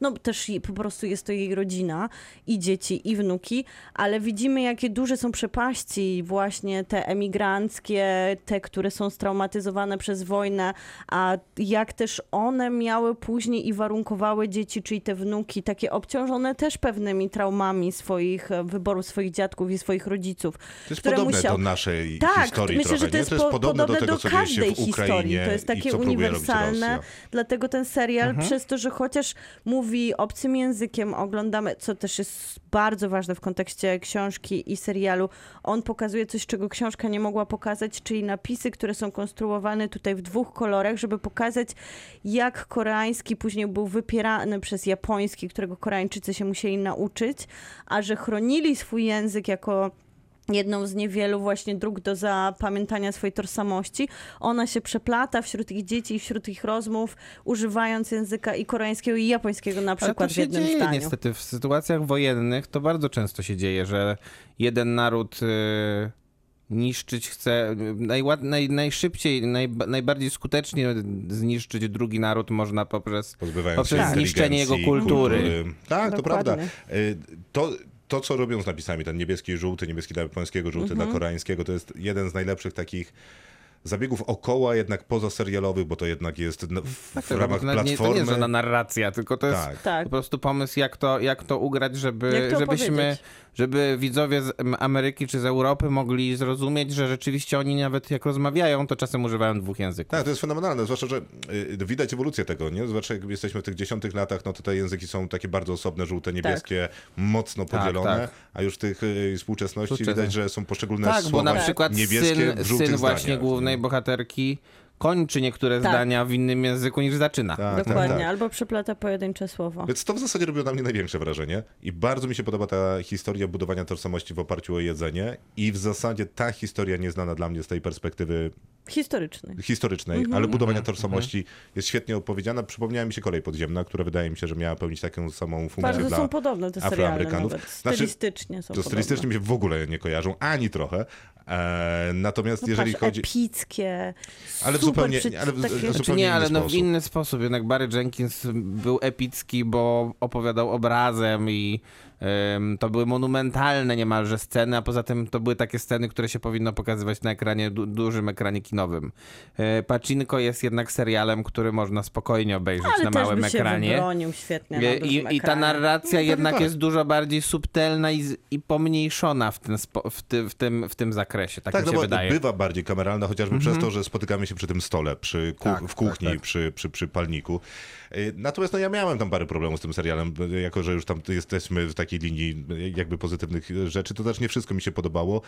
No też po prostu jest to jej rodzina i dzieci, i wnuki, ale widzimy, jakie duże są przepaści, właśnie te emigranckie, te, które są straumatyzowane przez wojnę, a jak też one miały później i warunkowały dzieci, czyli te wnuki, takie obciążone też pewnymi traumami swoich e, wyborów, swoich dziadków i swoich rodziców. To jest podobne musiał- do naszej Tak, historii myślę, trochę, że to jest, to jest po, podobne do tego, się każdej historii. To jest takie uniwersalne. Dlatego ten serial, Mhm. przez to, że chociaż mówi obcym językiem, oglądamy, co też jest bardzo ważne w kontekście książki i serialu, on pokazuje coś, czego książka nie mogła pokazać, czyli napisy, które są konstruowane tutaj w dwóch kolorach, żeby pokazać, jak koreański później był wypierany przez japoński, którego Koreańczycy się musieli nauczyć, a że chronili swój język jako jedną z niewielu właśnie dróg do zapamiętania swojej tożsamości. Ona się przeplata wśród ich dzieci i wśród ich rozmów, używając języka i koreańskiego i japońskiego na Ale to przykład w się jednym dzieje zdaniu. niestety. W sytuacjach wojennych to bardzo często się dzieje, że jeden naród y, niszczyć chce, najład, naj, najszybciej, naj, najbardziej skutecznie zniszczyć drugi naród można poprzez Poprzez zniszczenie jego inteligencji, kultury. Tak, to Dokładnie. prawda. Y, To, to, co robią z napisami, ten niebieski i żółty, niebieski dla japońskiego, żółty Mhm. dla koreańskiego, to jest jeden z najlepszych takich zabiegów okoła, jednak poza serialowych, bo to jednak jest w, Tak, w to, ramach to, nie, to nie platformy. jest żadna narracja, tylko to jest tak. Tak. po prostu pomysł, jak to, jak to ugrać, żeby, Jak to żebyśmy, opowiedzieć. Żeby widzowie z Ameryki czy z Europy mogli zrozumieć, że rzeczywiście oni nawet jak rozmawiają, to czasem używają dwóch języków. Tak, to jest fenomenalne, zwłaszcza, że y, widać ewolucję tego, nie? Zwłaszcza jak jesteśmy w tych dziesiątych latach, no to te języki są takie bardzo osobne, żółte, niebieskie, mocno Tak, podzielone, tak. a już w tych y, współczesności Współczesne. widać, że są poszczególne Tak, słowa bo na przykład niebieskie syn, w syn właśnie zdaniach, głównej bohaterki kończy niektóre Tak. zdania w innym języku niż zaczyna. Tak, tak, Dokładnie, tak. albo przeplata pojedyncze słowo. Więc to w zasadzie robiło na mnie największe wrażenie i bardzo mi się podoba ta historia budowania tożsamości w oparciu o jedzenie i w zasadzie ta historia nieznana dla mnie z tej perspektywy Historyczny. historycznej, Mhm. ale budowania tożsamości jest świetnie opowiedziana. Przypomniała mi się Kolej Podziemna, która wydaje mi się, że miała pełnić taką samą funkcję Bardzo dla są podobne te seriale Afroamerykanów. nawet. Znaczy, Stylistycznie są To podobne. stylistycznie mi się w ogóle nie kojarzą, ani trochę. E, natomiast No jeżeli patrz, chodzi... epickie, Ale super zupełnie- przy- ale w- takie... zupełnie Znaczy nie, inny ale no w sposób. inny sposób. Jednak Barry Jenkins był epicki, bo opowiadał obrazem i to były monumentalne niemalże sceny, a poza tym to były takie sceny, które się powinno pokazywać na ekranie, du dużym ekranie kinowym. E, Pacinko jest jednak serialem, który można spokojnie obejrzeć Ale na też małym ekranie. wybronił świetnie na I, dużym i, I ta narracja pewnie jednak tak. jest dużo bardziej subtelna i, i pomniejszona w, ten w, ty, w, tym, w tym zakresie, tak, Tak, mi no się bo wydaje. bywa bardziej kameralna, chociażby przez to, że spotykamy się przy tym stole, przy ku- Tak, w kuchni, tak, tak. Przy, przy, przy palniku. Y, Natomiast no, ja miałem tam parę problemów z tym serialem, bo jako że już tam jesteśmy w takiej linii y, jakby pozytywnych rzeczy, to też nie wszystko mi się podobało,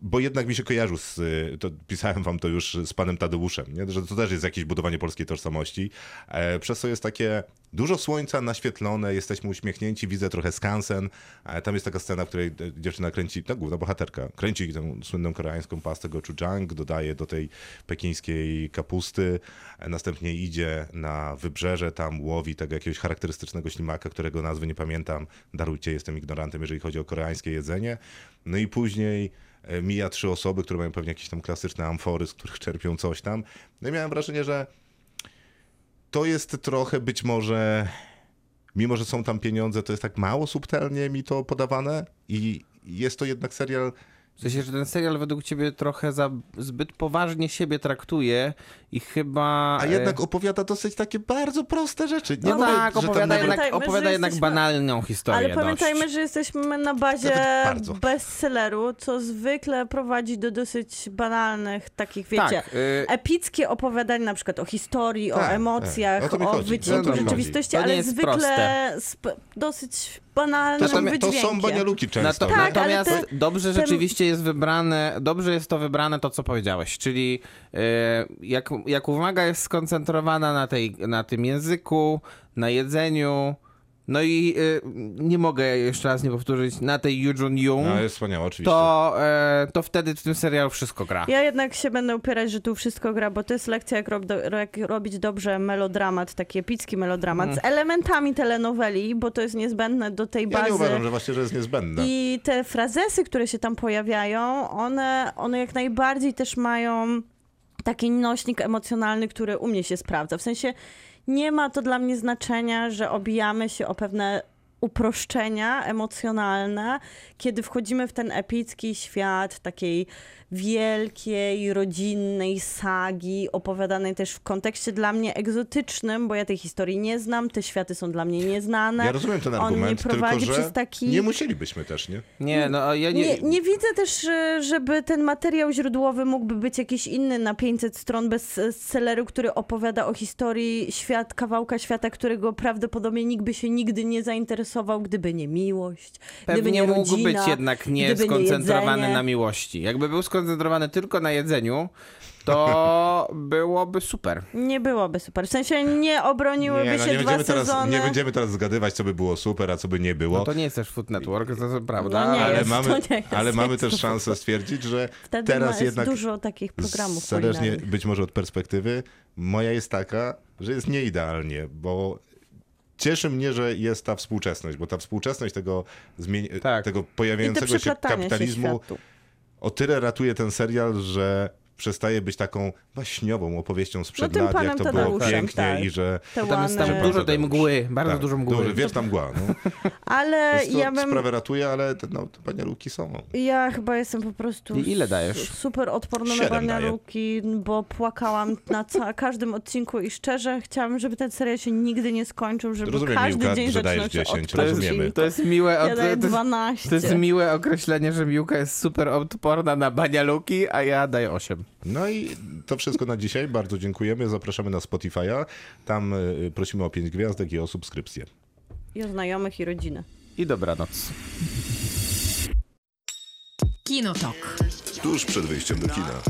bo jednak mi się kojarzył z, y, to pisałem wam to już z panem Tadeuszem, nie? że to też jest jakieś budowanie polskiej tożsamości, e, przez co jest takie dużo słońca naświetlone, jesteśmy uśmiechnięci, widzę trochę skansen, e, tam jest taka scena, w której dziewczyna kręci, ta główna bohaterka, kręci tę słynną koreańską pastę gochujang, dodaje do tej pekińskiej kapusty, e, następnie idzie na wybrzeże, tam łowi tego jakiegoś charakterystycznego ślimaka, którego nazwy nie pamiętam, darujcie, jestem ignorantem, jeżeli chodzi o koreańskie jedzenie, no i później mija trzy osoby, które mają pewnie jakieś tam klasyczne amfory, z których czerpią coś tam. No i miałem wrażenie, że to jest trochę być może, mimo że są tam pieniądze, to jest tak mało subtelnie mi to podawane i jest to jednak serial W sensie, że ten serial według ciebie trochę za zbyt poważnie siebie traktuje i chyba... A e, jednak opowiada dosyć takie bardzo proste rzeczy. Nie No mówię, tak, tam opowiada jednak, Pamiętajmy, opowiada jednak jesteśmy- banalną historię Ale pamiętajmy, dość. że jesteśmy na bazie bardzo. bestselleru, co zwykle prowadzi do dosyć banalnych takich, wiecie, Tak, y, epickie opowiadanie na przykład o historii, Tak, o tak. emocjach, O to mi o wycinku O mi rzeczywistości, ale zwykle sp- dosyć banalnym to, są, to wydźwiękiem. są banialuki często. Nato-? Tak, ale natomiast te- dobrze ten- rzeczywiście jest wybrane, dobrze jest to wybrane to, co powiedziałeś, czyli e, jak, jak uwaga jest skoncentrowana na, tej, na tym języku, na jedzeniu, no i e, nie mogę jeszcze raz nie powtórzyć, na tej Yujun Jung, No jest wspaniałe, oczywiście. to, e, to wtedy w tym serialu wszystko gra. Ja jednak się będę upierać, że tu wszystko gra, bo to jest lekcja, jak, rob, do, jak robić dobrze melodramat, taki epicki melodramat, z elementami telenoweli, bo to jest niezbędne do tej Mm. Ja bazy. nie uważam, że właśnie, że jest niezbędne. I te frazesy, które się tam pojawiają, one, one jak najbardziej też mają taki nośnik emocjonalny, który u mnie się sprawdza. W sensie nie ma to dla mnie znaczenia, że obijamy się o pewne uproszczenia emocjonalne, kiedy wchodzimy w ten epicki świat takiej wielkiej, rodzinnej sagi, opowiadanej też w kontekście dla mnie egzotycznym, bo ja tej historii nie znam, te światy są dla mnie nieznane. Ja rozumiem ten On mnie argument, tylko prowadzi że przez taki... nie musielibyśmy też, nie? Nie, no a ja nie... Nie, nie widzę też, e, żeby ten materiał źródłowy mógłby być jakiś inny na 500 stron bestselleru, który opowiada o historii świat, kawałka świata, którego prawdopodobnie nikt by się nigdy nie zainteresował, gdyby nie miłość, gdyby Pewnie nie mógł rodzina, być jednak nie gdyby nie skoncentrowany jedzenie. na miłości. Jakby był skoncentrowany tylko na jedzeniu, to *laughs* byłoby super. Nie byłoby super. W sensie nie obroniłyby Nie, no się nie, dwa teraz, sezony. nie będziemy teraz zgadywać, co by było super, a co by nie było. No to nie jest też Food Network, to, prawda, No nie ale jest, mamy, to nie jest, ale mamy też szansę stwierdzić, że Wtedy teraz jednak dużo takich programów zależnie kulinarnych. być może od perspektywy, moja jest taka, że jest nieidealnie, bo cieszy mnie, że jest ta współczesność, bo ta współczesność tego, zmieni- Tak. tego pojawiającego się się kapitalizmu światu. O tyle ratuje ten serial, że przestaje być taką baśniową opowieścią sprzed tym lat, jak to było pięknie tak. i że... Te tam jest tam dużo tej mgły, bardzo Tak, dużo mgły. Dużo, wiesz, tam mgła. No. Ale Więc to ja bym... sprawę ratuje, ale te, no, te banialuki są. Ja chyba jestem po prostu I ile dajesz? super odporna na Siedem daję. banialuki, bo płakałam na ca- *laughs* każdym odcinku i szczerze chciałam, żeby ten serial się nigdy nie skończył, żeby Rozumiem, każdy Miłka, dzień że dajesz zaczynał się 10, od rozumiemy. To jest miłe, Ja od, to, jest, 12. to jest miłe określenie, że Miłka jest super odporna na banialuki, a ja daję 8. No i to wszystko na dzisiaj. Bardzo dziękujemy. Zapraszamy na Spotify'a. Tam y, prosimy o 5 gwiazdek i o subskrypcję. I o znajomych i rodzinę. I dobranoc. Kinotok. Tuż przed wyjściem do kina.